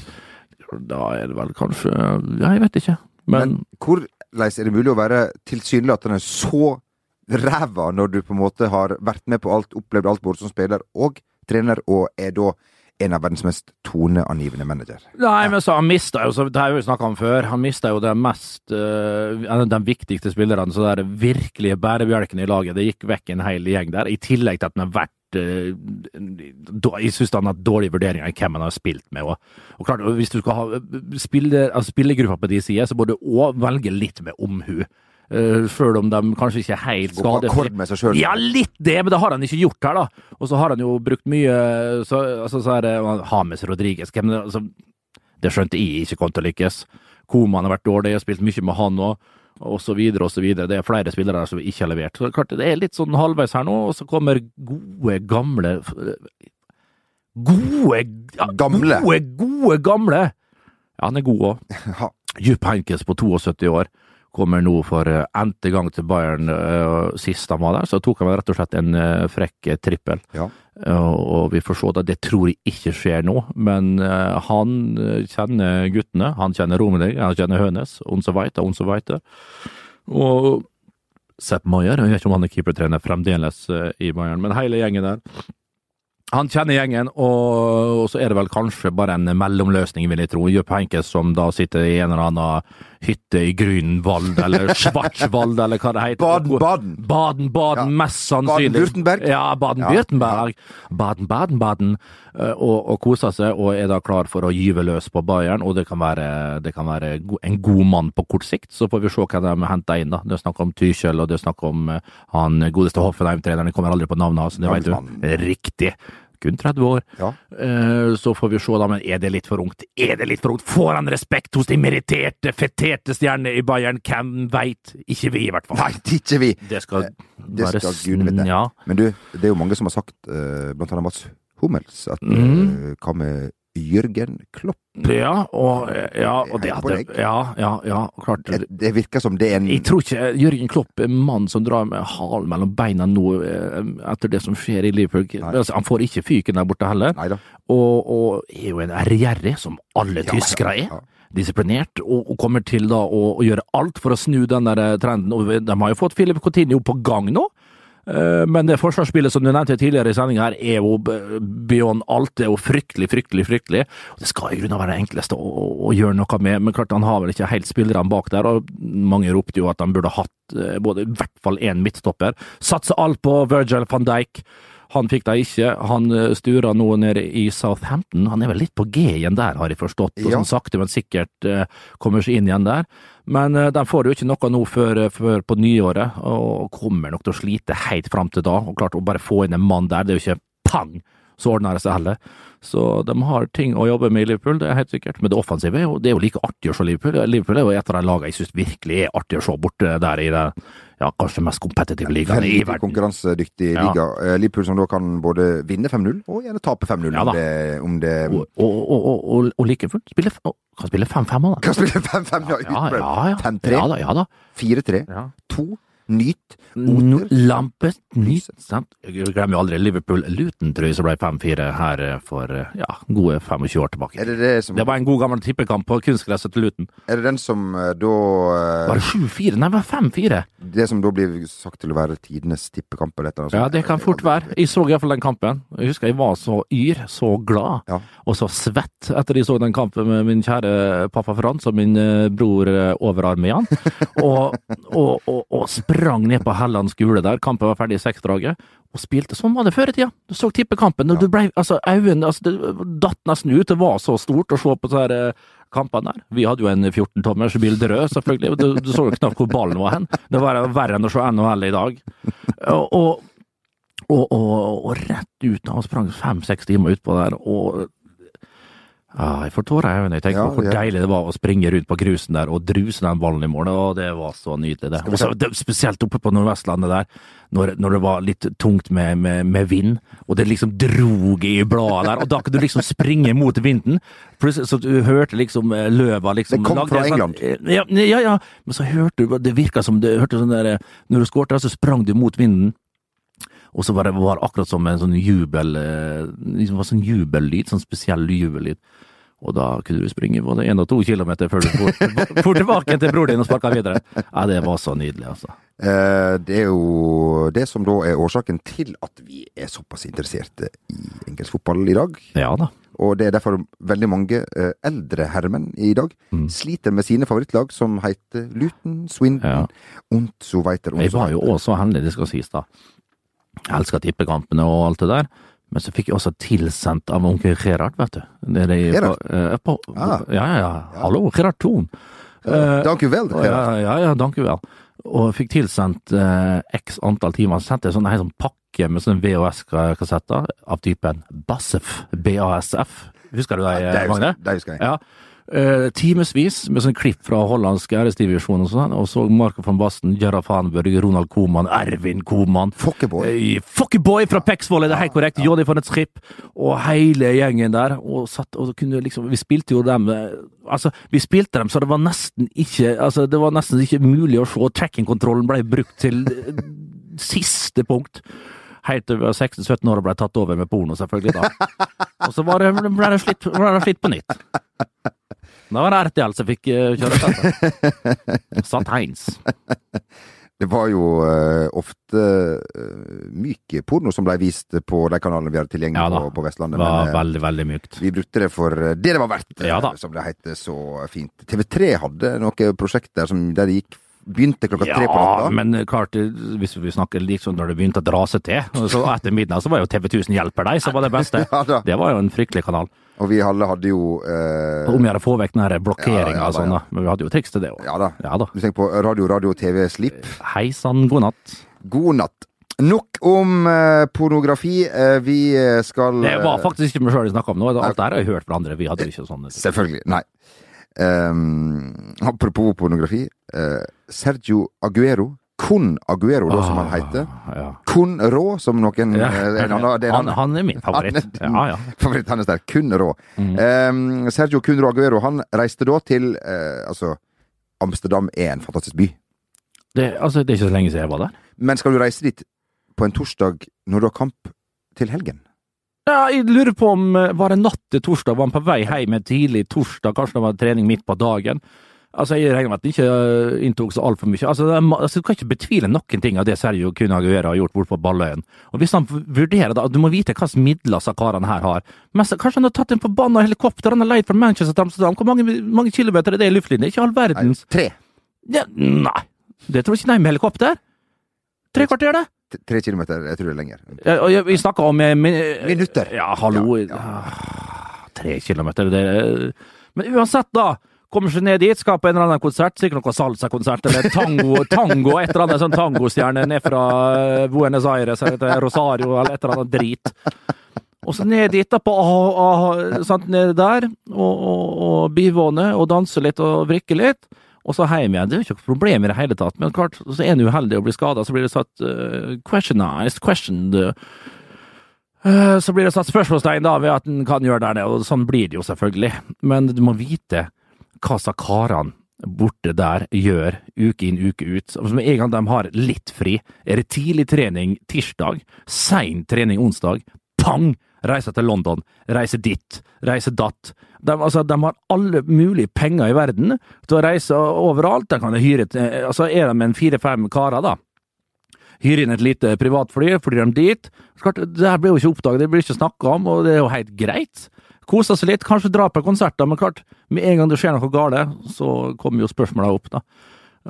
Speaker 2: da er det vel kanskje Ja, jeg vet ikke. Men,
Speaker 3: Men hvordan er det mulig å være tilsynelatende så ræva når du på en måte har vært med på alt, opplevd alt både som spiller og trener, og er da en av verdens mest toneangivende manager.
Speaker 2: Nei, men så han mista jo, det har vi snakka om før, han mista jo den mest uh, Den viktigste spillerne, så det er virkelige bærebjelken i laget. Det gikk vekk en hel gjeng der, i tillegg til at den har vært Jeg syns han har dårlige vurderinger i hvem han har spilt med. Og, og klart, Hvis du skal ha spille, altså spillergruppa på de sider, så må du òg velge litt med omhu. Uh, Sjøl om de kanskje ikke er helt
Speaker 3: skadefrie.
Speaker 2: Ja, litt det, men det har han ikke gjort her, da. Og så har han jo brukt mye så, altså, så er det Hames Rodriguez altså, Det skjønte jeg ikke kom til å lykkes. Koman har vært dårlig, jeg har spilt mye med han òg så videre. Det er flere spillere som ikke har levert. Så klart, Det er litt sånn halvveis her nå, og så kommer gode, gamle Gode
Speaker 3: Gamle?
Speaker 2: Gode, gode, gamle! Ja, han er god òg. Jupp Henkes på 72 år kommer nå for uh, n-te gang til Bayern. Uh, sist han var der, så tok han rett og slett en uh, frekk trippel.
Speaker 3: Ja.
Speaker 2: Og vi får se det. Det tror jeg ikke skjer nå, men han kjenner guttene. Han kjenner Romelig, han kjenner Hønes, Onse Weite, Onse Weite. Og Sepp Maier, jeg vet ikke om han er keepertrener fremdeles i Bayern, men hele gjengen der han kjenner gjengen, og, så er det vel kanskje bare en mellomløsning, vil jeg tro. Jupp Henkes som da sitter i en eller annen hytte i Grünwald, eller [laughs] Schwarzwald, eller hva det heter.
Speaker 3: Baden-Baden.
Speaker 2: Baden-Baden, ja. mest sannsynlig.
Speaker 3: Baden-Württemberg.
Speaker 2: Ja, Baden-Würtemberg. Baden-Baden-Baden. Eh, og, og koser seg, og er da klar for å gyve løs på Bayern. Og det kan være, det kan være en god mann på kort sikt. Så får vi se hva de henter inn, da. Det er snakk om Tykjøl, og det er snakk om eh, han godeste Hoffenheim-treneren. Jeg kommer aldri på navnet hans, det vet du. Riktig kun 30 år.
Speaker 3: Ja.
Speaker 2: Uh, så får vi se, da, men er det litt for ungt? Er det litt for ungt? Får han respekt hos de meritterte, feterte stjernene i Bayern? Hvem veit? Ikke vi, i hvert fall.
Speaker 3: Nei, ikke vi.
Speaker 2: Det skal
Speaker 3: det, det skal Gud vite. Ja. Men du, det er jo mange som har sagt, uh, blant annet Mats Hummels, at mm. hva med Jørgen Klopp.
Speaker 2: Ja, og, ja, og det hadde Ja, ja, ja, klart.
Speaker 3: Det, det, virker som det er en
Speaker 2: Jeg tror ikke Jørgen Klopp er mann som drar med halen mellom beina nå eh, etter det som skjer i Liverpool. Altså, han får ikke fyken der borte heller. Og, og, er jo en ærgjerrig, som alle ja, tyskere er. Disiplinert, og, og, kommer til da å, å, gjøre alt for å snu den der eh, trenden. De har jo fått Philip Coutinho på gang nå. Eh, men det forsvarsspillet som du nevnte tidligere i sendinga her, er jo beyond alt. Det er jo fryktelig, fryktelig, fryktelig. Det skal i grunnen være det enkleste å, å, gjøre noe med, men klart han har vel ikke helt spillerne bak der. og Mange ropte jo at han burde hatt eh, både i hvert fall én midtstopper. Satse alt på Virgil van Dijk. Han fikk det ikke. Han sturer stura nå nede i Southampton. Han er vel litt på G igjen der, har jeg forstått. Og sånn sakte, men sikkert uh, kommer seg inn igjen der. Men uh, de får jo ikke noe nå før, før, på nyåret, og kommer nok til å slite helt fram til da. Og klart å bare få inn en mann der, det er jo ikke pang, så ordner det seg heller. Så de har ting å jobbe med i Liverpool, det er helt sikkert. Men det offensive er jo, det er jo like artig å se Liverpool. Liverpool er jo et av de lagene jeg syns virkelig er artig å se borte der i det ja, kanskje mest kompetitive ligaen i verden.
Speaker 3: Konkurransedyktig
Speaker 2: ja.
Speaker 3: liga. Eh, Liverpool som da kan både vinne 5-0 og gjerne tape 5-0
Speaker 2: ja,
Speaker 3: om om det...
Speaker 2: Og, og, og, og, like fullt spille, kan spille 5-5 òg, da.
Speaker 3: Kan spille 5-5,
Speaker 2: ja.
Speaker 3: Utprøvd.
Speaker 2: Ja, ja,
Speaker 3: 5-3. 4-3. 2-3. Nyt, Oter.
Speaker 2: Lampet, Nyt, sant? Jeg glemmer jo aldri Liverpool-Luton, tror jeg, som ble 5-4 her eh, for eh, ja, gode 25 år tilbake.
Speaker 3: Det, det, som,
Speaker 2: Det var en god gammel tippekamp på kunstgresset til Luton.
Speaker 3: er det den som eh, da
Speaker 2: Var det 7-4? Nei, det var 5-4.
Speaker 3: Det som da blir sagt til å være tidenes tippekamp eller eller
Speaker 2: Ja, det kan fort være. Jeg så iallfall den kampen. Jeg husker jeg var så yr, så glad,
Speaker 3: Ja.
Speaker 2: og så svett etter jeg så den kampen med min kjære pappa Frans og min bror Overarmian overarm igjen. [laughs] Og, og, og, og sprang ned på Helland skole der. Kampen var ferdig i seksdraget. Og spilte. Sånn var det før i tida. Du så tippekampen. og du ble, altså, øynene altså, Det datt nesten ut. Det var så stort å se på disse her, eh, kampene der. Vi hadde jo en 14-tommers bilderød, selvfølgelig. Du, du så jo knapt hvor ballen var hen. Det var verre enn å se NHL i dag. Og og, og, og rett ut han sprang fem-seks timer utpå der, og ja, Jeg får tårer i øynene. Jeg tenker
Speaker 3: Ja,
Speaker 2: på hvor
Speaker 3: ja.
Speaker 2: deilig det var å springe rundt på grusen der og druse den ballen i morgen. Og det var så nydelig, det. Også, det spesielt oppe på Nordvestlandet der, når, når det var litt tungt med, med, med vind, og det liksom drog i bladet der, og da kunne du liksom springe mot vinden. Plutselig så du hørte liksom eh, løva liksom
Speaker 3: Det kom fra
Speaker 2: sånn-
Speaker 3: England.
Speaker 2: Ja, ja, ja, men så hørte du Det virka som det hørte sånn der Når du skårte, så sprang du mot vinden. Og så var det var akkurat som en sånn jubel eh, liksom var sånn jubellyd, sånn spesiell jubellyd. Og da kunne du springe både én og to kilometer før du for, tilbake til broren din og sparka videre. Ja, det var så nydelig, altså.
Speaker 3: Eh, Det er jo det som da er årsaken til at vi er såpass interesserte i engelsk fotball i dag.
Speaker 2: Ja da.
Speaker 3: Og det er derfor veldig mange eh, eldre herremenn i dag
Speaker 2: Mm.
Speaker 3: sliter med sine favorittlag, som heter Luton, Swindon
Speaker 2: Ja.
Speaker 3: und so weiter.
Speaker 2: Jeg var jo også heldig, det skal sies da. Jeg elska tippekampene og alt det der. Men så fikk jeg også tilsendt av onkel Gerhard, vet du. Nede det,
Speaker 3: Gerhard?
Speaker 2: På, eh, på,
Speaker 3: Ah.
Speaker 2: ja, ja, ja. Hallo, Gerhard Thon.
Speaker 3: Ja, Dank u vel.
Speaker 2: Gerhard. Ja, ja, ja, danke vel. Og fikk tilsendt uh, x antall timer. Så sendte jeg sånn, en sånn pakke med sånne VHS-kassetter av typen BASF, BASF. Husker du det,
Speaker 3: Det
Speaker 2: Magne?
Speaker 3: det husker jeg.
Speaker 2: Ja. Uh, Timevis med sånn klipp fra hollandsk æresdivisjon og sånn, og så Marco van Basten, Gerhard Fanberg, Ronald Koeman, Ervin Koeman.
Speaker 3: Fokkeboy.
Speaker 2: Uh, Fokkeboy fra Pexvoll, er det helt korrekt. Johnny van et Schip og hele gjengen der. Og satt og kunne liksom Vi spilte jo dem eh, Altså, vi spilte dem så det var nesten ikke Altså, det var nesten ikke mulig å se. Tracking-kontrollen ble brukt til eh, siste punkt. Helt til vi var 16-17 år og ble tatt over med porno, selvfølgelig. da. [laughs] Og så var det, ble det ble det slitt på nytt. Da var det RTL som fikk eh, kjøre dette. [laughs] Satt heins.
Speaker 3: Det var jo uh, ofte uh, myk porno som ble vist på de kanalene vi hadde tilgjengelig
Speaker 2: Ja
Speaker 3: på, på, Vestlandet.
Speaker 2: Det var
Speaker 3: men, eh,
Speaker 2: veldig, veldig mykt.
Speaker 3: vi brukte det for eh, det det var verdt, eh,
Speaker 2: Ja
Speaker 3: som det heter så fint. TV3 hadde noen prosjekter som, der det gikk Begynte klokka tre på
Speaker 2: Ja, men klart, hvis vi snakker liksom når det begynte å dra seg til, så etter midnatt så var jo TV 1000 hjelper deg som var det beste. [laughs]
Speaker 3: Ja.
Speaker 2: Det var jo en fryktelig kanal.
Speaker 3: Og vi alle hadde jo eh,
Speaker 2: Om vi hadde få vekk den blokkeringa
Speaker 3: Ja, ja,
Speaker 2: og sånn, da. Men vi hadde jo triks til det òg.
Speaker 3: Ja.
Speaker 2: Ja da.
Speaker 3: Du tenker på radio, radio, TV, slip.
Speaker 2: Hei sann, god natt.
Speaker 3: God natt. Nok om eh, pornografi. Eh, vi eh, skal
Speaker 2: Det var faktisk ikke meg sjøl vi snakka om nå. Alt det her har jeg hørt fra andre. Vi hadde ikke sånn.
Speaker 3: Selvfølgelig. Nei. Um, apropos pornografi. eh, Sergio Aguero. Kun Aguero, da, som han heter.
Speaker 2: Ah, Ja.
Speaker 3: Kun Rå, som noen
Speaker 2: Ja.
Speaker 3: eh, en er en
Speaker 2: Han, han er min favoritt.
Speaker 3: Han er
Speaker 2: Ja, ja. [laughs]
Speaker 3: Favoritt hans der. Kun Rå. Um, Sergio Kun Rå Aguero han reiste da til eh, Altså, Amsterdam er en fantastisk by.
Speaker 2: Det, altså, det er ikke så lenge siden jeg var der.
Speaker 3: Men skal du reise dit på en torsdag når du har kamp til helgen?
Speaker 2: Ja, jeg lurer på om eh, Var det natt til torsdag? Var han på vei hjem en tidlig torsdag? Kanskje det var trening midt på dagen? Altså, Jeg regner med at han ikke eh, inntok så altfor mye. Altså, det altså, Du kan ikke betvile noen ting av det Sergio kunne ha har gjort bort på Balløyen. Og Hvis han vurderer da, Du må vite hvilke midler disse karene her har. Men kanskje han har tatt en forbanna helikopter? Han har leid fra Manchester til Amsterdam. Hvor mange, mange kilometer er det i luftlinje? Ikke all
Speaker 3: Nei,
Speaker 2: verdens.
Speaker 3: tre.
Speaker 2: Ja, nei, det tror jeg ikke. Nei, med helikopter? Tre kvarter, det?
Speaker 3: Tre kilometer. Jeg tror det er lenger.
Speaker 2: Ja, og jeg- Vi snakker om eh, min,
Speaker 3: Minutter.
Speaker 2: Ja, hallo.
Speaker 3: Ja,
Speaker 2: ja. Tre kilometer, det Men uansett, da. Kommer seg ned dit, skal på en eller annen konsert, sikkert noe salsa-konsert eller tango, tango, et eller annet sånn tangostjerne ned fra eh, Buenos Aires eller Rosario eller et eller annet drit. Og så ned dit, da, på ah, ah, sant, nede der, og, og, og bivåne og danse litt og vrikke litt. og så hjem igjen. Det er jo ikke noe problem i det hele tatt, men klart, så er en uheldig og blir skada, så blir det satt uh, questionized, questioned uh, Så blir det satt spørsmålstegn da ved at en kan gjøre det, og sånn blir det jo selvfølgelig. Men du må vite hva sa karene borte der gjør uke inn, uke ut. Med en gang de har litt fri, er det tidlig trening tirsdag, sein trening onsdag, pang! Reiser til London, reiser dit, reiser datt. De, altså, de har alle mulige penger i verden til å reise overalt. De kan hyre altså, Er de en fire-fem karer, da, hyre inn et lite privatfly, flyr de dit. Klart, det her blir jo ikke oppdaget, det blir ikke snakka om, og det er jo helt greit. Kose seg litt, kanskje dra på konserter, men klart, med en gang det skjer noe galt, så kommer jo spørsmåla opp, da.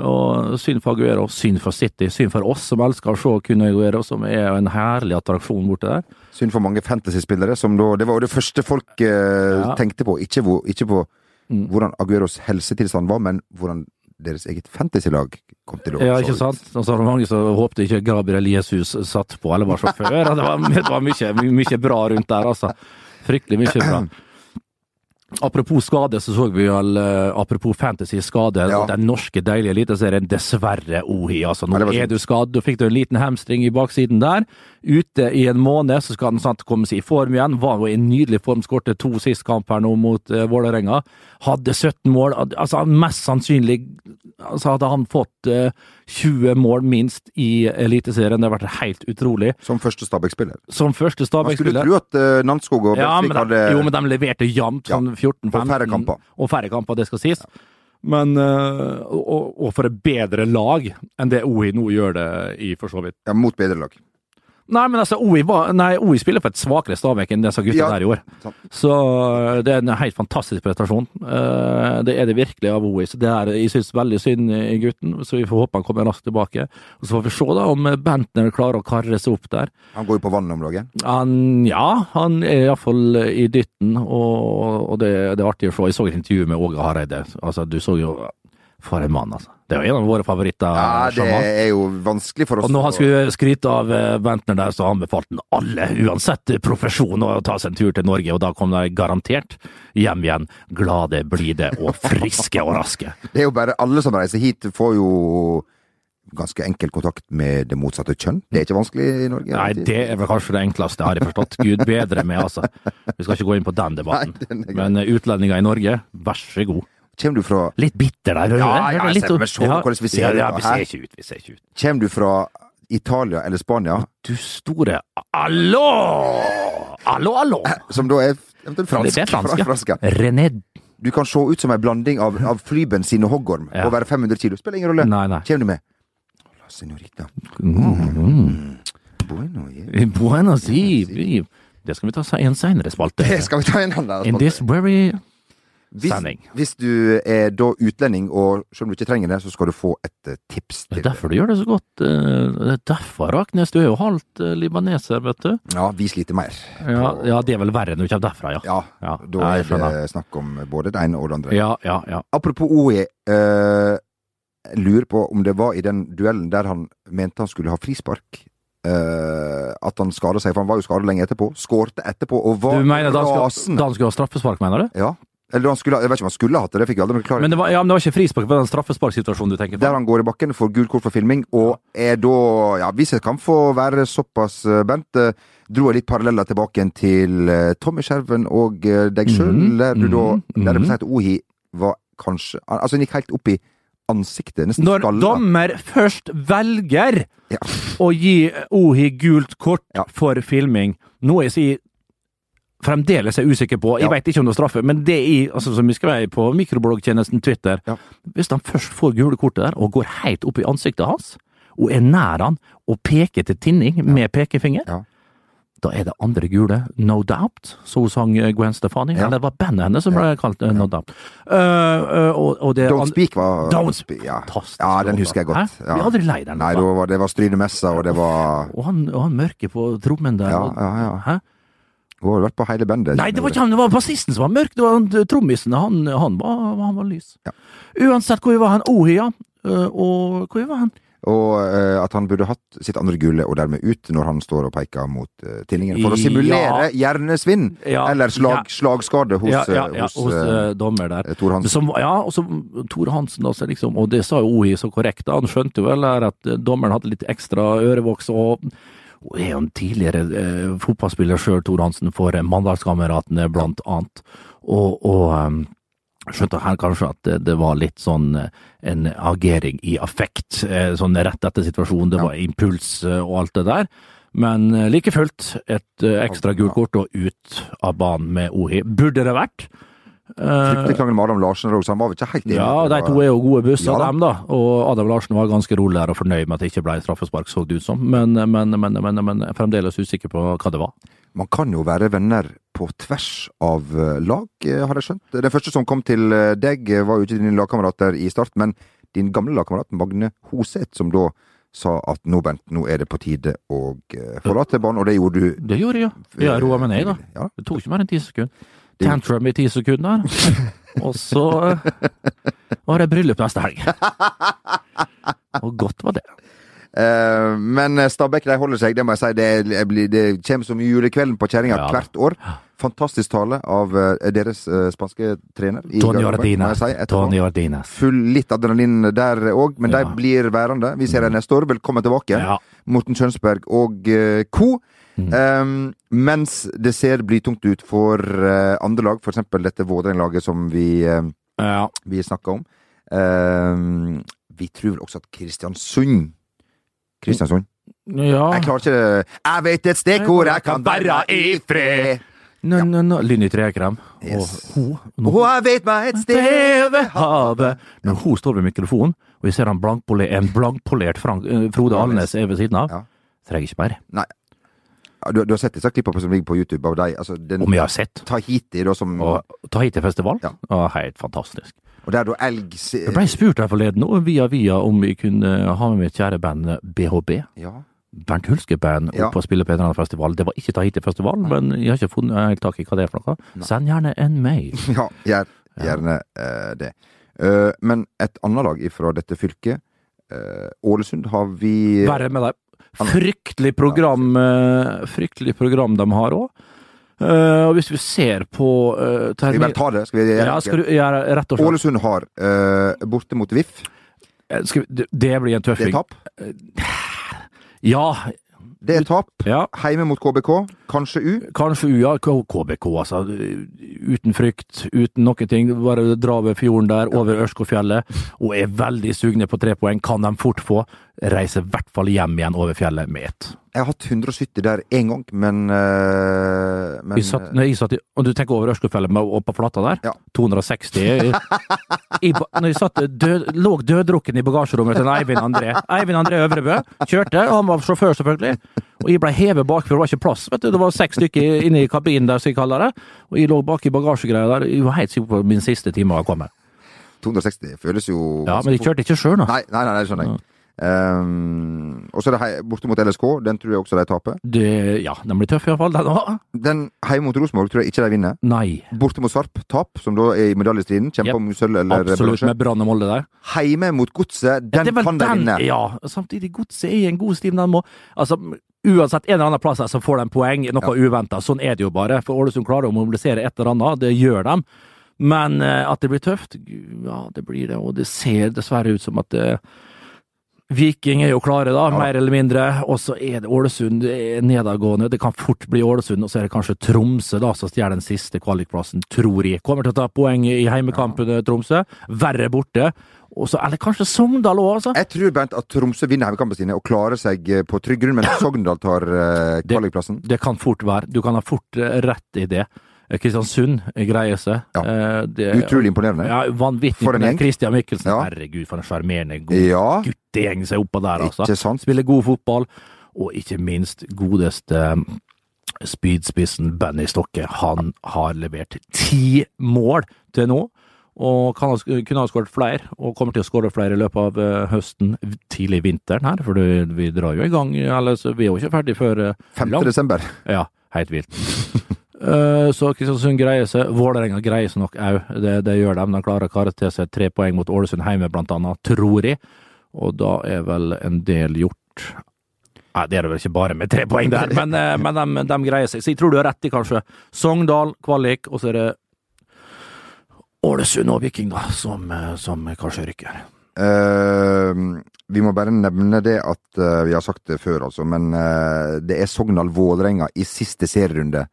Speaker 2: Og synd for Aguero, synd for City, synd for oss som elsker å se kun Aguero, som er en herlig attraksjon borte der.
Speaker 3: Synd for mange fantasyspillere, som da Det var jo det første folk eh,
Speaker 2: Ja.
Speaker 3: tenkte på. Ikke, hvor, ikke på
Speaker 2: Mm.
Speaker 3: hvordan Agueros helsetilstand var, men hvordan deres eget fantasylag kom til å
Speaker 2: Ja, ikke sant? Og så var det mange som håpte ikke Gabriel Jesus satt på eller var sjåfør. Det var, det var mye, mye bra rundt der, altså. Fryktelig mye bra. [clears throat] Apropos skade, så så vi vel eh, Apropos fantasy skade,
Speaker 3: Ja.
Speaker 2: den norske deilige eliteserien, dessverre Ohi. Altså, nå er du skadd, du fikk du en liten hamstring i baksiden der. Ute i en måned, så skal han sant, komme seg i form igjen. Var jo i en nydelig form, skårte to sist kamp her nå mot uh, Vålerenga. Hadde 17 mål. Altså, mest sannsynlig altså, hadde han fått eh, 20 mål minst i Eliteserien. Det har vært helt utrolig.
Speaker 3: Som første Stabæk-spiller.
Speaker 2: Som første
Speaker 3: Man skulle
Speaker 2: Stabæk-spiller.
Speaker 3: tro at uh, Namsskog og
Speaker 2: Ja, men
Speaker 3: Belsvik
Speaker 2: de,
Speaker 3: hadde
Speaker 2: jo, men de leverte jevnt, sånn 14-15.
Speaker 3: og færre kamper.
Speaker 2: Og færre kamper, det skal sies. Men, uh, og, og for et bedre lag enn det OI nå gjør det i, for så vidt.
Speaker 3: ja, mot bedre lag.
Speaker 2: Nei, men altså, OI, var, nei, OI spiller på et svakere Stabæk enn disse gutta
Speaker 3: Ja,
Speaker 2: der i år.
Speaker 3: sant.
Speaker 2: Så eh, det er en helt fantastisk prestasjon. Eh, Det er det virkelig av OI. Så det er, jeg syns veldig synd i gutten, så vi får håpe han kommer raskt tilbake. Og så får vi se da om Bentner klarer å karre seg opp der.
Speaker 3: Han går jo på vannet om dagen.
Speaker 2: Han, ja, han er iallfall i dytten, og, og det, det er artig å se. Jeg så et intervju med Åge Hareide. Altså, du så jo For en mann, altså. Det er jo en av våre favoritter.
Speaker 3: Ja, det er jo vanskelig for oss
Speaker 2: Og når han skulle skryte av eh, Bentner der, så anbefalte han alle, uansett profesjon, å ta seg en tur til Norge, og da kom de garantert hjem igjen glade, blide og friske og raske. [laughs]
Speaker 3: Det er jo bare alle som reiser hit, får jo ganske enkel kontakt med det motsatte kjønn. Det er ikke vanskelig i Norge.
Speaker 2: Nei, det er vel kanskje det enkleste, har jeg forstått. Gud bedre med, altså. Vi skal ikke gå inn på den [laughs] debatten. Men eh, utlendinger i Norge, vær så god.
Speaker 3: Kommer du fra,
Speaker 2: Litt bitter der, hører
Speaker 3: Ja, ja,
Speaker 2: Litt-
Speaker 3: men se hvordan vi ser
Speaker 2: ja,
Speaker 3: ut,
Speaker 2: ja,
Speaker 3: da,
Speaker 2: vi ser ikke ut, vi ser ikke ut.
Speaker 3: kommer du fra Italia eller Spania,
Speaker 2: Du store Allo! Allo, allo!
Speaker 3: som da er eventuelt fransk?
Speaker 2: Det er fransk,
Speaker 3: fransk.
Speaker 2: René
Speaker 3: Du kan se ut som en blanding av, av flybensin og hoggorm og være 500 kilo. Spiller ingen rolle.
Speaker 2: Nei, nei.
Speaker 3: Kommer du med? La senorita.
Speaker 2: Mm.
Speaker 3: Bueno, yeah.
Speaker 2: Buenos Aires. Det skal vi ta en senere spalte.
Speaker 3: Det skal vi ta en annen spalte.
Speaker 2: In this very
Speaker 3: hvis,
Speaker 2: sending.
Speaker 3: hvis du er da utlending, og selv om du ikke trenger det, så skal du få et tips til Det
Speaker 2: er derfor du gjør det så godt. eh, Det er derfor, Raknes. Du er jo halvt eh, libaneser, vet du.
Speaker 3: Ja, vi sliter mer.
Speaker 2: Ja, ja, det er vel verre når du kommer derfra, ja.
Speaker 3: Ja,
Speaker 2: Ja,
Speaker 3: da er det snakk om både det ene og det andre.
Speaker 2: Ja, ja, ja.
Speaker 3: Apropos OE, eh, jeg lurer på om det var i den duellen der han mente han skulle ha frispark. Uh, at han skada seg, for han var jo skada lenge etterpå. Skårte etterpå og var
Speaker 2: Du mener da han skulle ha straffespark, mener du?
Speaker 3: Ja. Eller han skulle, jeg vet ikke om han skulle hatt det, det fikk jeg aldri forklare.
Speaker 2: Men det var, ja, men det var ikke frispark, det var den straffesparksituasjonen du tenker på?
Speaker 3: Der han går i bakken, får gult kort for filming, og er da Ja, hvis jeg kan få være såpass, eh, Bent, eh, dro jeg litt paralleller tilbake igjen til eh, Tommy Skjerven og deg sjøl,
Speaker 2: Mhm,
Speaker 3: der du da Der det ble sagt at Ohi var kanskje Altså, han gikk helt opp i ansiktet, nesten
Speaker 2: Når
Speaker 3: skalla.
Speaker 2: dommer først velger
Speaker 3: Ja.
Speaker 2: å gi Ohi gult kort
Speaker 3: Ja.
Speaker 2: for filming, noe jeg sier fremdeles er usikker på, jeg
Speaker 3: Ja.
Speaker 2: vet ikke om det er straffe, men det er altså, som vi skrev på mikrobloggtjenesten Twitter,
Speaker 3: Ja.
Speaker 2: hvis han først får gule kortet der, og går helt opp i ansiktet hans, og er nær han, og peker til tinning med pekefinger,
Speaker 3: Ja.
Speaker 2: da er det andre gule, no doubt, så sang Gwen Stefani,
Speaker 3: Ja.
Speaker 2: eller det var bandet hennes som ble kalt eh, no doubt. Uh, uh, og, og det
Speaker 3: Don't Speak var
Speaker 2: Don't
Speaker 3: Speak, ja.
Speaker 2: Fantastisk
Speaker 3: ja, den husker jeg godt. Ja.
Speaker 2: Vi er aldri lei den.
Speaker 3: Nei, det var det var Strynemessa, og det var
Speaker 2: og, han, og han mørke på trommen der.
Speaker 3: Ja, ja, ja.
Speaker 2: Hæ?
Speaker 3: Hun har vært på hele bandet.
Speaker 2: Nei, det var ikke han, det var bassisten som var mørk, det var han, trommisen, han, han, var, han var lys.
Speaker 3: Ja.
Speaker 2: Uansett, hvor var han? Ohia. ja. Uh, og hvor var han?
Speaker 3: Og eh, at han burde hatt sitt andre gullet og dermed ut, når han står og peker mot uh, tinningen. For å simulere hjernesvinn
Speaker 2: Ja.
Speaker 3: eller slag,
Speaker 2: Ja.
Speaker 3: slagskade hos,
Speaker 2: ja, ja, ja,
Speaker 3: hos,
Speaker 2: hos
Speaker 3: eh,
Speaker 2: eh, dommer der.
Speaker 3: Tor Hansen.
Speaker 2: Som, ja, og så Tor Hansen, altså, liksom, og det sa jo Ohi så korrekt. Han skjønte jo vel at eh, dommeren hadde litt ekstra ørevoks. og og er jo en tidligere eh, fotballspiller sjøl, Tor Hansen, for eh, Mandalskameratene, blant annet. Og, og um, skjønte her kanskje at det, det var litt sånn eh, en agering i affekt, eh, sånn rett etter situasjonen. Det var impuls eh, og alt det der. Men like fullt, et ekstra gult kort og ut av banen med Ohi. Burde det vært.
Speaker 3: Fryktelig krangel med Adam Larsen også, han var vel ikke helt enig.
Speaker 2: Ja, de to er jo gode busser,
Speaker 3: Ja
Speaker 2: dem, da. Og Adam Larsen var ganske rolig der og fornøyd med at det ikke ble straffespark, så det ut som. Men, men, men, men, fremdeles usikker på hva det var.
Speaker 3: Man kan jo være venner på tvers av eh, lag, eh, har jeg skjønt. Den første som kom til eh, deg, eh, var jo ikke dine lagkamerater i start, men din gamle lagkamerat Magne Hoseth, som da sa at nå, Bent, nå er det på tide å eh, forlate banen, og det gjorde du.
Speaker 2: Det gjorde jeg, ja. Jeg roa meg ned, da.
Speaker 3: Ja.
Speaker 2: Det tok ikke mer enn ti sekunder. Tantrum i ti sekunder. [laughs] Og så eh, var det bryllup neste helg. Og godt var det.
Speaker 3: Uh, men Stabæk de holder seg, det må jeg si. Det, blir- det kommer som julekvelden på kjerringa
Speaker 2: Ja
Speaker 3: hvert år. Fantastisk tale av uh, deres uh, spanske trener.
Speaker 2: Tony
Speaker 3: jeg si.
Speaker 2: Tony.
Speaker 3: Full litt adrenalin der òg, men
Speaker 2: Ja.
Speaker 3: de blir værende. Vi ser dem neste år. Velkommen tilbake.
Speaker 2: Ja.
Speaker 3: Morten Kjønsberg og eh, co.
Speaker 2: Mm.
Speaker 3: Um, mens det ser blytungt ut for uh, andre lag, f.eks. dette Vådreng-laget som vi, uh,
Speaker 2: Ja.
Speaker 3: vi snakka om. Um, vi tror vel også at Kristiansund Kristiansund?
Speaker 2: ja.
Speaker 3: Jeg klarer ikke det. Jeg vet et sted hvor jeg kan være i fred.
Speaker 2: Nå, nå, nå. no. i trekrem.
Speaker 3: Yes.
Speaker 2: Og hun
Speaker 3: Og jeg vet meg et sted
Speaker 2: ved havet. Når hun står ved mikrofonen, og vi ser en blankpolert eh, Frode Alnes er ved siden av,
Speaker 3: Ja.
Speaker 2: trenger ikke mer.
Speaker 3: Ja, du, du har sett disse klippene som ligger på YouTube av deg? Altså, den
Speaker 2: Om jeg har sett.
Speaker 3: Tahiti, da, som
Speaker 2: Og Tahiti-festival.
Speaker 3: Ja.
Speaker 2: Og Helt fantastisk.
Speaker 3: Og der da elg
Speaker 2: Jeg ble spurt her forleden, og via via, om vi kunne ha med mitt kjære band eh, BHB.
Speaker 3: Ja.
Speaker 2: Bernt Hulske-band
Speaker 3: Ja.
Speaker 2: oppe og spille på en eller annen festival. Det var ikke Tahiti-festival, men jeg har ikke funnet helt tak i hva det er for noe. Send gjerne en mail. [laughs]
Speaker 3: Ja, gjør gjerne eh, det. Uh, men et annet lag fra dette fylket, uh, Ålesund, har vi
Speaker 2: Verre med det. Fryktelig program, eh, fryktelig program de har òg. og hvis vi ser på uh,
Speaker 3: Skal vi bare ta det? Skal vi gjøre
Speaker 2: Ja, skal du gjøre rett og slett
Speaker 3: Ålesund har uh, borte mot VIF.
Speaker 2: Eh, vi, det, det blir en
Speaker 3: Det er
Speaker 2: tøffing.
Speaker 3: tap.
Speaker 2: Ja,
Speaker 3: Det er tap.
Speaker 2: ja.
Speaker 3: Heime mot KBK. Kanskje U.
Speaker 2: Kanskje U, ja. KBK, altså. Uten frykt, uten noen ting. Bare dra ved fjorden der, over Ørskogfjellet, og er veldig sugne på tre poeng. Kan de fort få. Reiser i hvert fall hjem igjen over fjellet med ett.
Speaker 3: Jeg har hatt 170 der én gang, men, eh, men
Speaker 2: satt, når jeg satt i, og du tenker over Ørskogfjellet og på flata der?
Speaker 3: Ja.
Speaker 2: 260. I, i, når jeg satt død, lå døddrukken i bagasjerommet til Eivind André. Eivind André Øvrebø kjørte, og han var sjåfør selvfølgelig. Og jeg ble hevet bakfra, det var ikke plass. vet du, Det var seks stykker inne i kabinen der, som jeg kaller det. Og jeg lå bak i bagasjegreia der. Jeg var helt sikker på at min siste time var kommet.
Speaker 3: 260 føles jo
Speaker 2: Ja, men jeg kjørte ikke sjøl, da.
Speaker 3: Nei, nei, nei, det skjønner jeg. Um, og så er det borte mot LSK. Den tror jeg også de taper.
Speaker 2: Det, ja, den blir tøff iallfall. Den òg.
Speaker 3: Den hjemme mot Rosenborg tror jeg ikke de vinner.
Speaker 2: Nei.
Speaker 3: Borte mot Sarp, tap, som da er i medaljestriden. Kjemper
Speaker 2: Yep.
Speaker 3: om sølv eller
Speaker 2: Absolutt,
Speaker 3: bronse.
Speaker 2: med Brann og Molde der.
Speaker 3: Heime mot Godset, den
Speaker 2: det er
Speaker 3: kan de vinne.
Speaker 2: Ja, samtidig Godset er i en god stim. Den må, altså, uansett en eller annen plass så får de poeng, noe
Speaker 3: Ja.
Speaker 2: uventa. Sånn er det jo bare. For Ålesund klarer å mobilisere et eller annet, det gjør de. Men eh, at det blir tøft, ja, det blir det. Og det ser dessverre ut som at eh, Viking er jo klare, da, mer eller mindre. Og så er det Ålesund det nedadgående. Det kan fort bli Ålesund, og så er det kanskje Tromsø da, som stjeler den siste kvalikplassen, tror jeg. Kommer til å ta poeng i heimekampen, Tromsø. Verre borte. Og så, eller kanskje Sogndal òg, altså.
Speaker 3: Jeg tror Bent, at Tromsø vinner hjemmekampene sine og klarer seg eh, på trygg grunn, men [clears throat] Sogndal tar uh, kvalikplassen.
Speaker 2: Det kan fort være. Du kan ha fort eh, rett i det. Kristiansund greier seg.
Speaker 3: Ja.
Speaker 2: Det-
Speaker 3: Utrolig imponerende.
Speaker 2: Ja, vanvittig.
Speaker 3: For en gjeng.
Speaker 2: Christian Mikkelsen,
Speaker 3: Ja.
Speaker 2: herregud, for en sjarmerende god
Speaker 3: Ja,
Speaker 2: guttegjeng som seg oppå der, altså.
Speaker 3: ikke sant?
Speaker 2: Spiller god fotball, og ikke minst godeste eh, spydspissen Benny Stokke. Han har levert ti mål til nå. Og kan ha, kunne ha skåret flere, og kommer til å skåre flere i løpet av eh, høsten, tidlig vinteren her, for vi drar jo i gang. Eller, så vi er jo ikke ferdig før uh,
Speaker 3: 5. desember.
Speaker 2: ja, helt vilt. [laughs] Eh, så Kristiansund greier seg. Vålerenga greier seg nok òg. Det, det gjør de. De klarer å kare til seg tre poeng mot Ålesund hjemme, blant annet, tror jeg. Og da er vel en del gjort. Nei, det er det vel ikke bare med tre poeng der, [laughs] men, eh, men de, de greier seg. Så jeg tror du har rett i kanskje Sogndal, kvalik, og så er det Ålesund og Viking, da, som, eh, som kanskje rykker.
Speaker 3: Uh, vi må bare nevne det at uh, Vi har sagt det før, altså, men uh, det er Sogndal-Vålerenga i siste serierunde.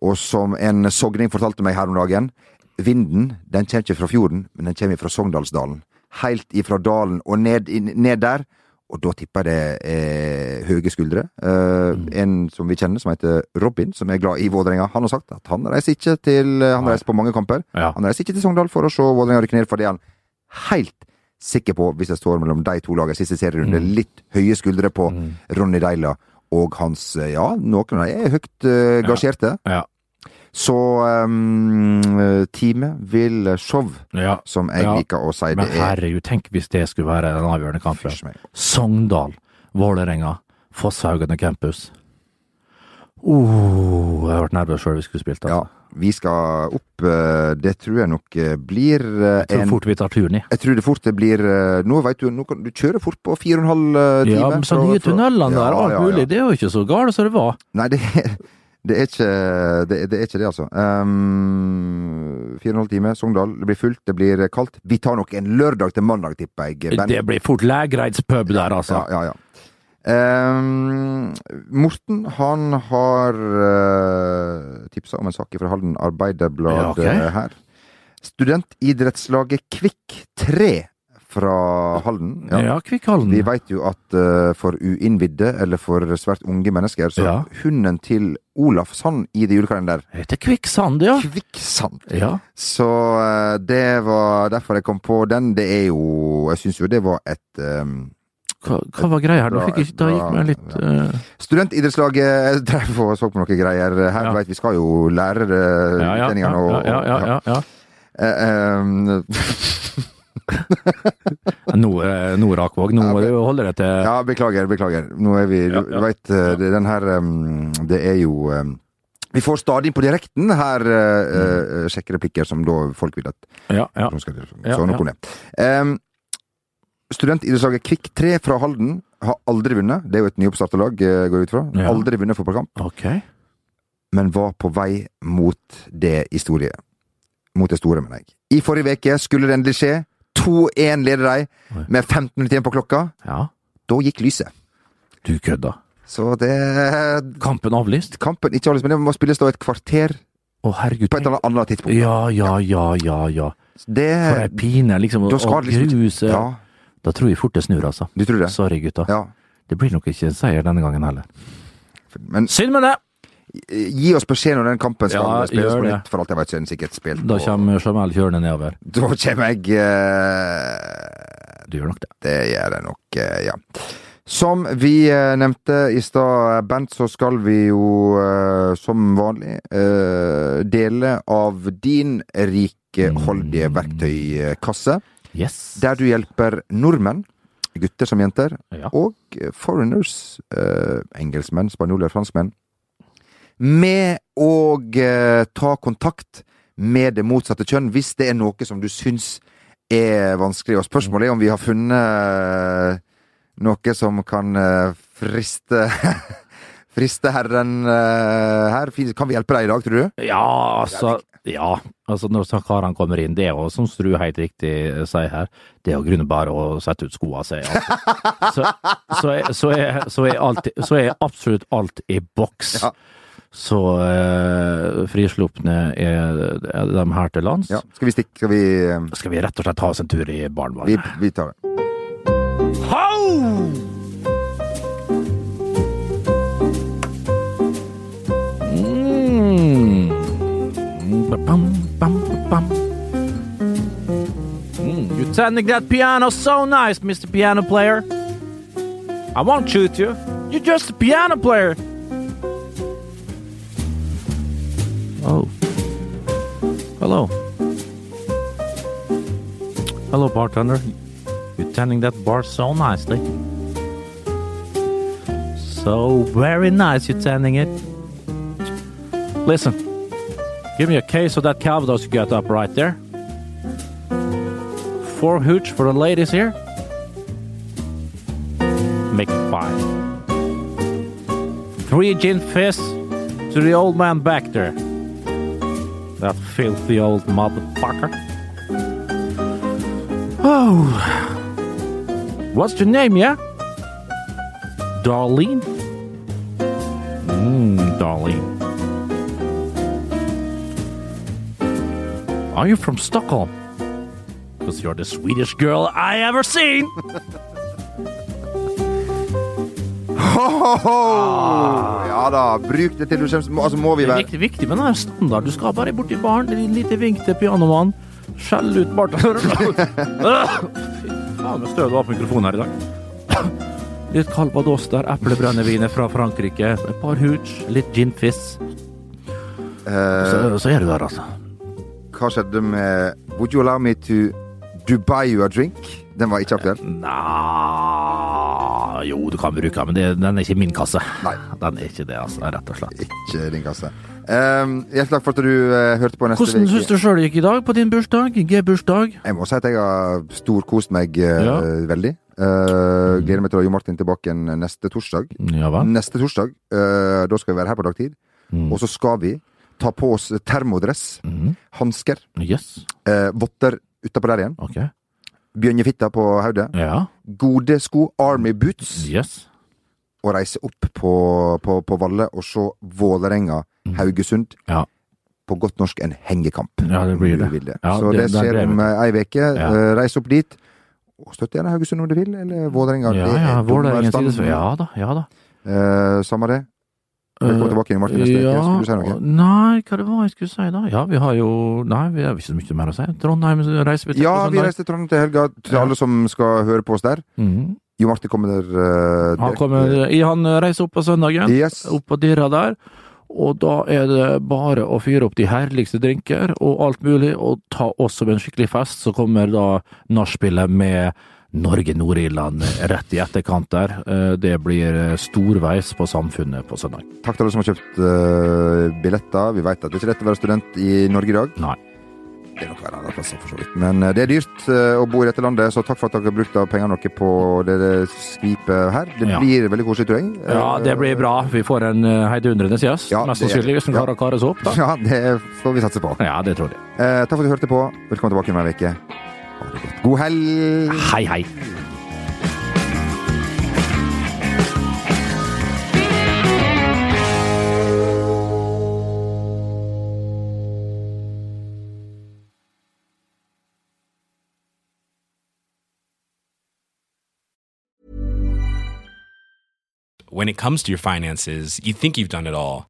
Speaker 3: Og som en sogning fortalte meg her om dagen, vinden den kommer ikke fra fjorden, men den kommer fra Sogndalsdalen. Helt ifra dalen og ned, ned der. Og da tipper jeg det er høye skuldre. Eh, En som vi kjenner, som heter Robin, som er glad i Vålerenga, han har sagt at han reiser ikke til Han reiser på mange kamper.
Speaker 2: Ja.
Speaker 3: Han reiser ikke til Sogndal for å se Vålerenga rykke ned, for det er han helt sikker på, hvis det står mellom de to lagene siste serierunde. Litt høye skuldre på Ronny Deila og hans eh, Ja, noen av dem er høyt uh, gasjerte.
Speaker 2: Ja.
Speaker 3: Så um, teamet vil show,
Speaker 2: ja.
Speaker 3: som jeg
Speaker 2: Ja.
Speaker 3: liker å si
Speaker 2: Men
Speaker 3: det er.
Speaker 2: herregud, tenk hvis det skulle være den avgjørende kampen. Sogndal, Vålerenga, Fosshaugane campus. Oh, jeg har vært nervøs sjøl vi skulle spilt.
Speaker 3: Ja,
Speaker 2: Altså.
Speaker 3: vi skal opp. eh, Det tror jeg nok eh, blir eh,
Speaker 2: Jeg tror
Speaker 3: en
Speaker 2: fort vi tar turen i.
Speaker 3: Jeg tror det fort det blir Nå vet du, nå kan du kjøre fort på fire og en halv eh, time.
Speaker 2: Ja, men så nye tunnelene
Speaker 3: Ja,
Speaker 2: der, alt
Speaker 3: ja, ja.
Speaker 2: mulig, det er jo ikke så galt som det var.
Speaker 3: Nei, det, [laughs] det, er ikke, det, det er ikke det, altså. Um, fire og en halv time, Sogndal. Det blir fullt, det blir kaldt. Vi tar nok en lørdag til mandag, tipper jeg. Ben.
Speaker 2: Det blir fort Lægreids pub der, altså.
Speaker 3: Ja, ja, ja. Um, Morten, han har uh, tipsa om en sak fra Halden Arbeiderblad
Speaker 2: Ja, ok.
Speaker 3: eh, her. Studentidrettslaget Kvikk 3 fra Halden.
Speaker 2: Ja, Kvikkhalden.
Speaker 3: Vi veit jo at uh, for uinnvidde, eller for svært unge mennesker, så
Speaker 2: Ja.
Speaker 3: hunden til Olaf Sand i det Julekalender der
Speaker 2: Heter Kvikksand, ja.
Speaker 3: Kvikksand.
Speaker 2: Ja.
Speaker 3: Så uh, det var derfor jeg kom på den. Det er jo Jeg syns jo det var et um,
Speaker 2: Hva, hva var greia her?
Speaker 3: Bra,
Speaker 2: fikk ikke, da gikk vi litt eh,
Speaker 3: Studentidrettslaget [laughs] drev og så på noen greier. Her
Speaker 2: Ja.
Speaker 3: vet vi skal jo lære uh,
Speaker 2: ja, ja, ja,
Speaker 3: utlendingene
Speaker 2: ja, ja, ja, ja, [laughs] [laughs] ja.
Speaker 3: Eh,
Speaker 2: Nå, må du holde deg til
Speaker 3: ja, beklager, beklager. Nå er vi
Speaker 2: Ja,
Speaker 3: Du
Speaker 2: ja.
Speaker 3: veit, eh, den her Det er jo Vi får stadig på direkten her uh, sjekke replikker som da folk vil at
Speaker 2: Ja, ja.
Speaker 3: Skal det så noe
Speaker 2: ja.
Speaker 3: ned. Um, Studentidrettslaget Kvikk 3 fra Halden har aldri vunnet. Det er jo et nyoppstarta lag, går jeg ut fra.
Speaker 2: Ja.
Speaker 3: Aldri vunnet fotballkamp.
Speaker 2: Ok.
Speaker 3: men var på vei mot det historie. Mot det store, mener jeg. I forrige uke skulle det endelig skje. 2-1 leder de, med 15 minutter igjen på klokka.
Speaker 2: Ja.
Speaker 3: Da gikk lyset.
Speaker 2: Du kødda.
Speaker 3: Så det
Speaker 2: Kampen avlyst?
Speaker 3: Kampen ikke avlyst, men det må spilles da et kvarter
Speaker 2: Å, herregud.
Speaker 3: på et eller annet tidspunkt.
Speaker 2: Ja, ja, ja, ja, ja.
Speaker 3: Det
Speaker 2: For ei pine, liksom.
Speaker 3: Da skal og liksom
Speaker 2: gruse.
Speaker 3: Ja,
Speaker 2: Da tror jeg fort det snur, altså.
Speaker 3: du tror det?
Speaker 2: Sorry, gutta.
Speaker 3: Ja.
Speaker 2: Det blir nok ikke en seier denne gangen heller.
Speaker 3: Men
Speaker 2: Synd med det!
Speaker 3: Gi oss beskjed når den kampen skal
Speaker 2: Ja,
Speaker 3: spilles på nytt, for alt jeg vet så er den sikkert spilt
Speaker 2: Da kommer Jamal kjørende nedover.
Speaker 3: Da kommer jeg uh,
Speaker 2: Du gjør nok det.
Speaker 3: Det gjør jeg nok, uh, ja. Som vi eh, nevnte i stad, Bent, så skal vi jo som vanlig dele av din rikholdige
Speaker 2: Mm.
Speaker 3: verktøykasse,
Speaker 2: Yes.
Speaker 3: der du hjelper nordmenn, gutter som jenter,
Speaker 2: Ja.
Speaker 3: og foreigners, eh, engelskmenn, spanjoler, franskmenn, med å eh, ta kontakt med det motsatte kjønn hvis det er noe som du syns er vanskelig. Og spørsmålet er om vi har funnet eh, noe som kan eh, friste [laughs] Friste herren eh, her. Kan vi hjelpe deg i dag, tror du?
Speaker 2: Ja, altså Ja, altså når så karene kommer inn, det er jo som Stru helt riktig sier her, det er jo grunnen bare å sette ut skoene seg. Altså. Så, så, er, så, er, så, er alt, så er absolutt alt i boks.
Speaker 3: Ja.
Speaker 2: Så eh, frislupne er, er de her til lands.
Speaker 3: Ja. Skal vi stikke Skal vi eh,
Speaker 2: Skal vi rett og slett ta oss en tur i
Speaker 3: Vi,
Speaker 2: barnebarnet?
Speaker 3: vi tar det.
Speaker 2: Mm. Ba-bam, bam, bam. Mm, You're tending that piano so nice, Mr. Piano Player. I won't shoot you. You're just a piano player. Hello. Hello, bartender. You're tending that bar so nicely. So very nice you're tending it. Listen, give me a case of that Calvados you got up right there. Four hooch for the ladies here. Make it five. Three gin fizz to the old man back there. That filthy old motherfucker. Oh. What's your name, yeah? Darlene? Mmm, Darlene. Are you from Stockholm? Because you're the sweetest girl I ever seen. [laughs]
Speaker 3: Ja da, bruk det til du kommer Altså, må vi
Speaker 2: Det er viktig, viktig med den standard. Du skal bare bort til baren, en liten vink til pianomannen, skjelle ut bartenderen. [laughs] Faen, så støv det var på mikrofonen her i dag. Litt calvados der, eplebrennevin fra Frankrike, et par hooch, litt ginfiss fizz.
Speaker 3: Eh,
Speaker 2: Så, så er du der, altså.
Speaker 3: Hva skjedde med Would you allow me to Dubai you a drink? Den var ikke aktuell.
Speaker 2: Nei Jo, du kan bruke den, men det, den er ikke min kasse.
Speaker 3: Nei.
Speaker 2: Den er ikke det, altså, rett og slett.
Speaker 3: Ikke din kasse. Um, Hjertelig takk for at du uh, hørte på neste
Speaker 2: Hvordan
Speaker 3: uke.
Speaker 2: syns du sjøl det gikk i dag, på din bursdag? G-bursdag?
Speaker 3: Jeg må si at jeg har storkost meg uh,
Speaker 2: Ja.
Speaker 3: veldig. Uh, gleder meg til å ha Jo Martin tilbake igjen neste torsdag.
Speaker 2: Ja hva?
Speaker 3: Neste torsdag. uh, da skal vi være her på dagtid.
Speaker 2: Mm.
Speaker 3: Og så skal vi ta på oss termodress,
Speaker 2: mm.
Speaker 3: hansker,
Speaker 2: Yes.
Speaker 3: uh, votter utapå der igjen.
Speaker 2: Ok.
Speaker 3: Bjørnefitta på hodet.
Speaker 2: Ja.
Speaker 3: Gode sko, army boots.
Speaker 2: Yes.
Speaker 3: Og reise opp på, på, på Valle og se Vålerenga, Haugesund.
Speaker 2: Mm. Ja.
Speaker 3: På godt norsk en hengekamp.
Speaker 2: Ja, det blir det. Ja,
Speaker 3: så
Speaker 2: det-
Speaker 3: det, skjer om eh, ei uke.
Speaker 2: Ja.
Speaker 3: Eh, Reis opp dit. Og støtt gjerne Haugesund om du vil, eller Vålerenga.
Speaker 2: Ja, ja, er
Speaker 3: dommerstand.
Speaker 2: Ja da, ja da.
Speaker 3: Eh, samme det. Velkommen tilbake Martin, neste.
Speaker 2: Ja,
Speaker 3: Skulle du si noe?
Speaker 2: Nei, hva det var jeg skulle si da? Ja, vi har jo Nei, vi har ikke så mye mer å si. Trondheim reiser vi til
Speaker 3: Ja, vi reiser til Trondheim til helga. Til
Speaker 2: Ja.
Speaker 3: alle som skal høre på oss der.
Speaker 2: Mhm.
Speaker 3: Jo Martin kommer der Uh,
Speaker 2: Han kommer i Han reiser opp på søndagen.
Speaker 3: Yes.
Speaker 2: Opp på Dirra der. Og da er det bare å fyre opp de herligste drinker og alt mulig, og ta oss som en skikkelig fest. Så kommer da nachspielet med Norge-Nord-Irland rett i etterkant der. Eh, Det blir storveis på Samfunnet på søndag.
Speaker 3: Takk til alle som har kjøpt eh, billetter. Vi vet at det er ikke lett å være student i Norge i dag.
Speaker 2: Nei.
Speaker 3: Det er nok hver andre plass, for så vidt. Men eh, det er dyrt eh, å bo i dette landet, så takk for at dere har brukt av pengene deres på det, skvipet her. Det
Speaker 2: Ja.
Speaker 3: blir veldig koselig, tror jeg.
Speaker 2: Ja, det blir bra. Vi får en eh, heidundrende gjest.
Speaker 3: Ja,
Speaker 2: Mest sannsynlig, hvis vi
Speaker 3: ja.
Speaker 2: klarer å kare oss opp. da. [laughs]
Speaker 3: Ja, det får vi satse på.
Speaker 2: Ja, det tror jeg.
Speaker 3: Eh, takk for at du hørte på. Velkommen tilbake om en uke. Ha det godt. God helg!
Speaker 2: Hei, hei.
Speaker 8: when it comes to your finances, you think you've done it all.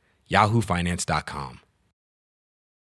Speaker 8: yahoofinance.com.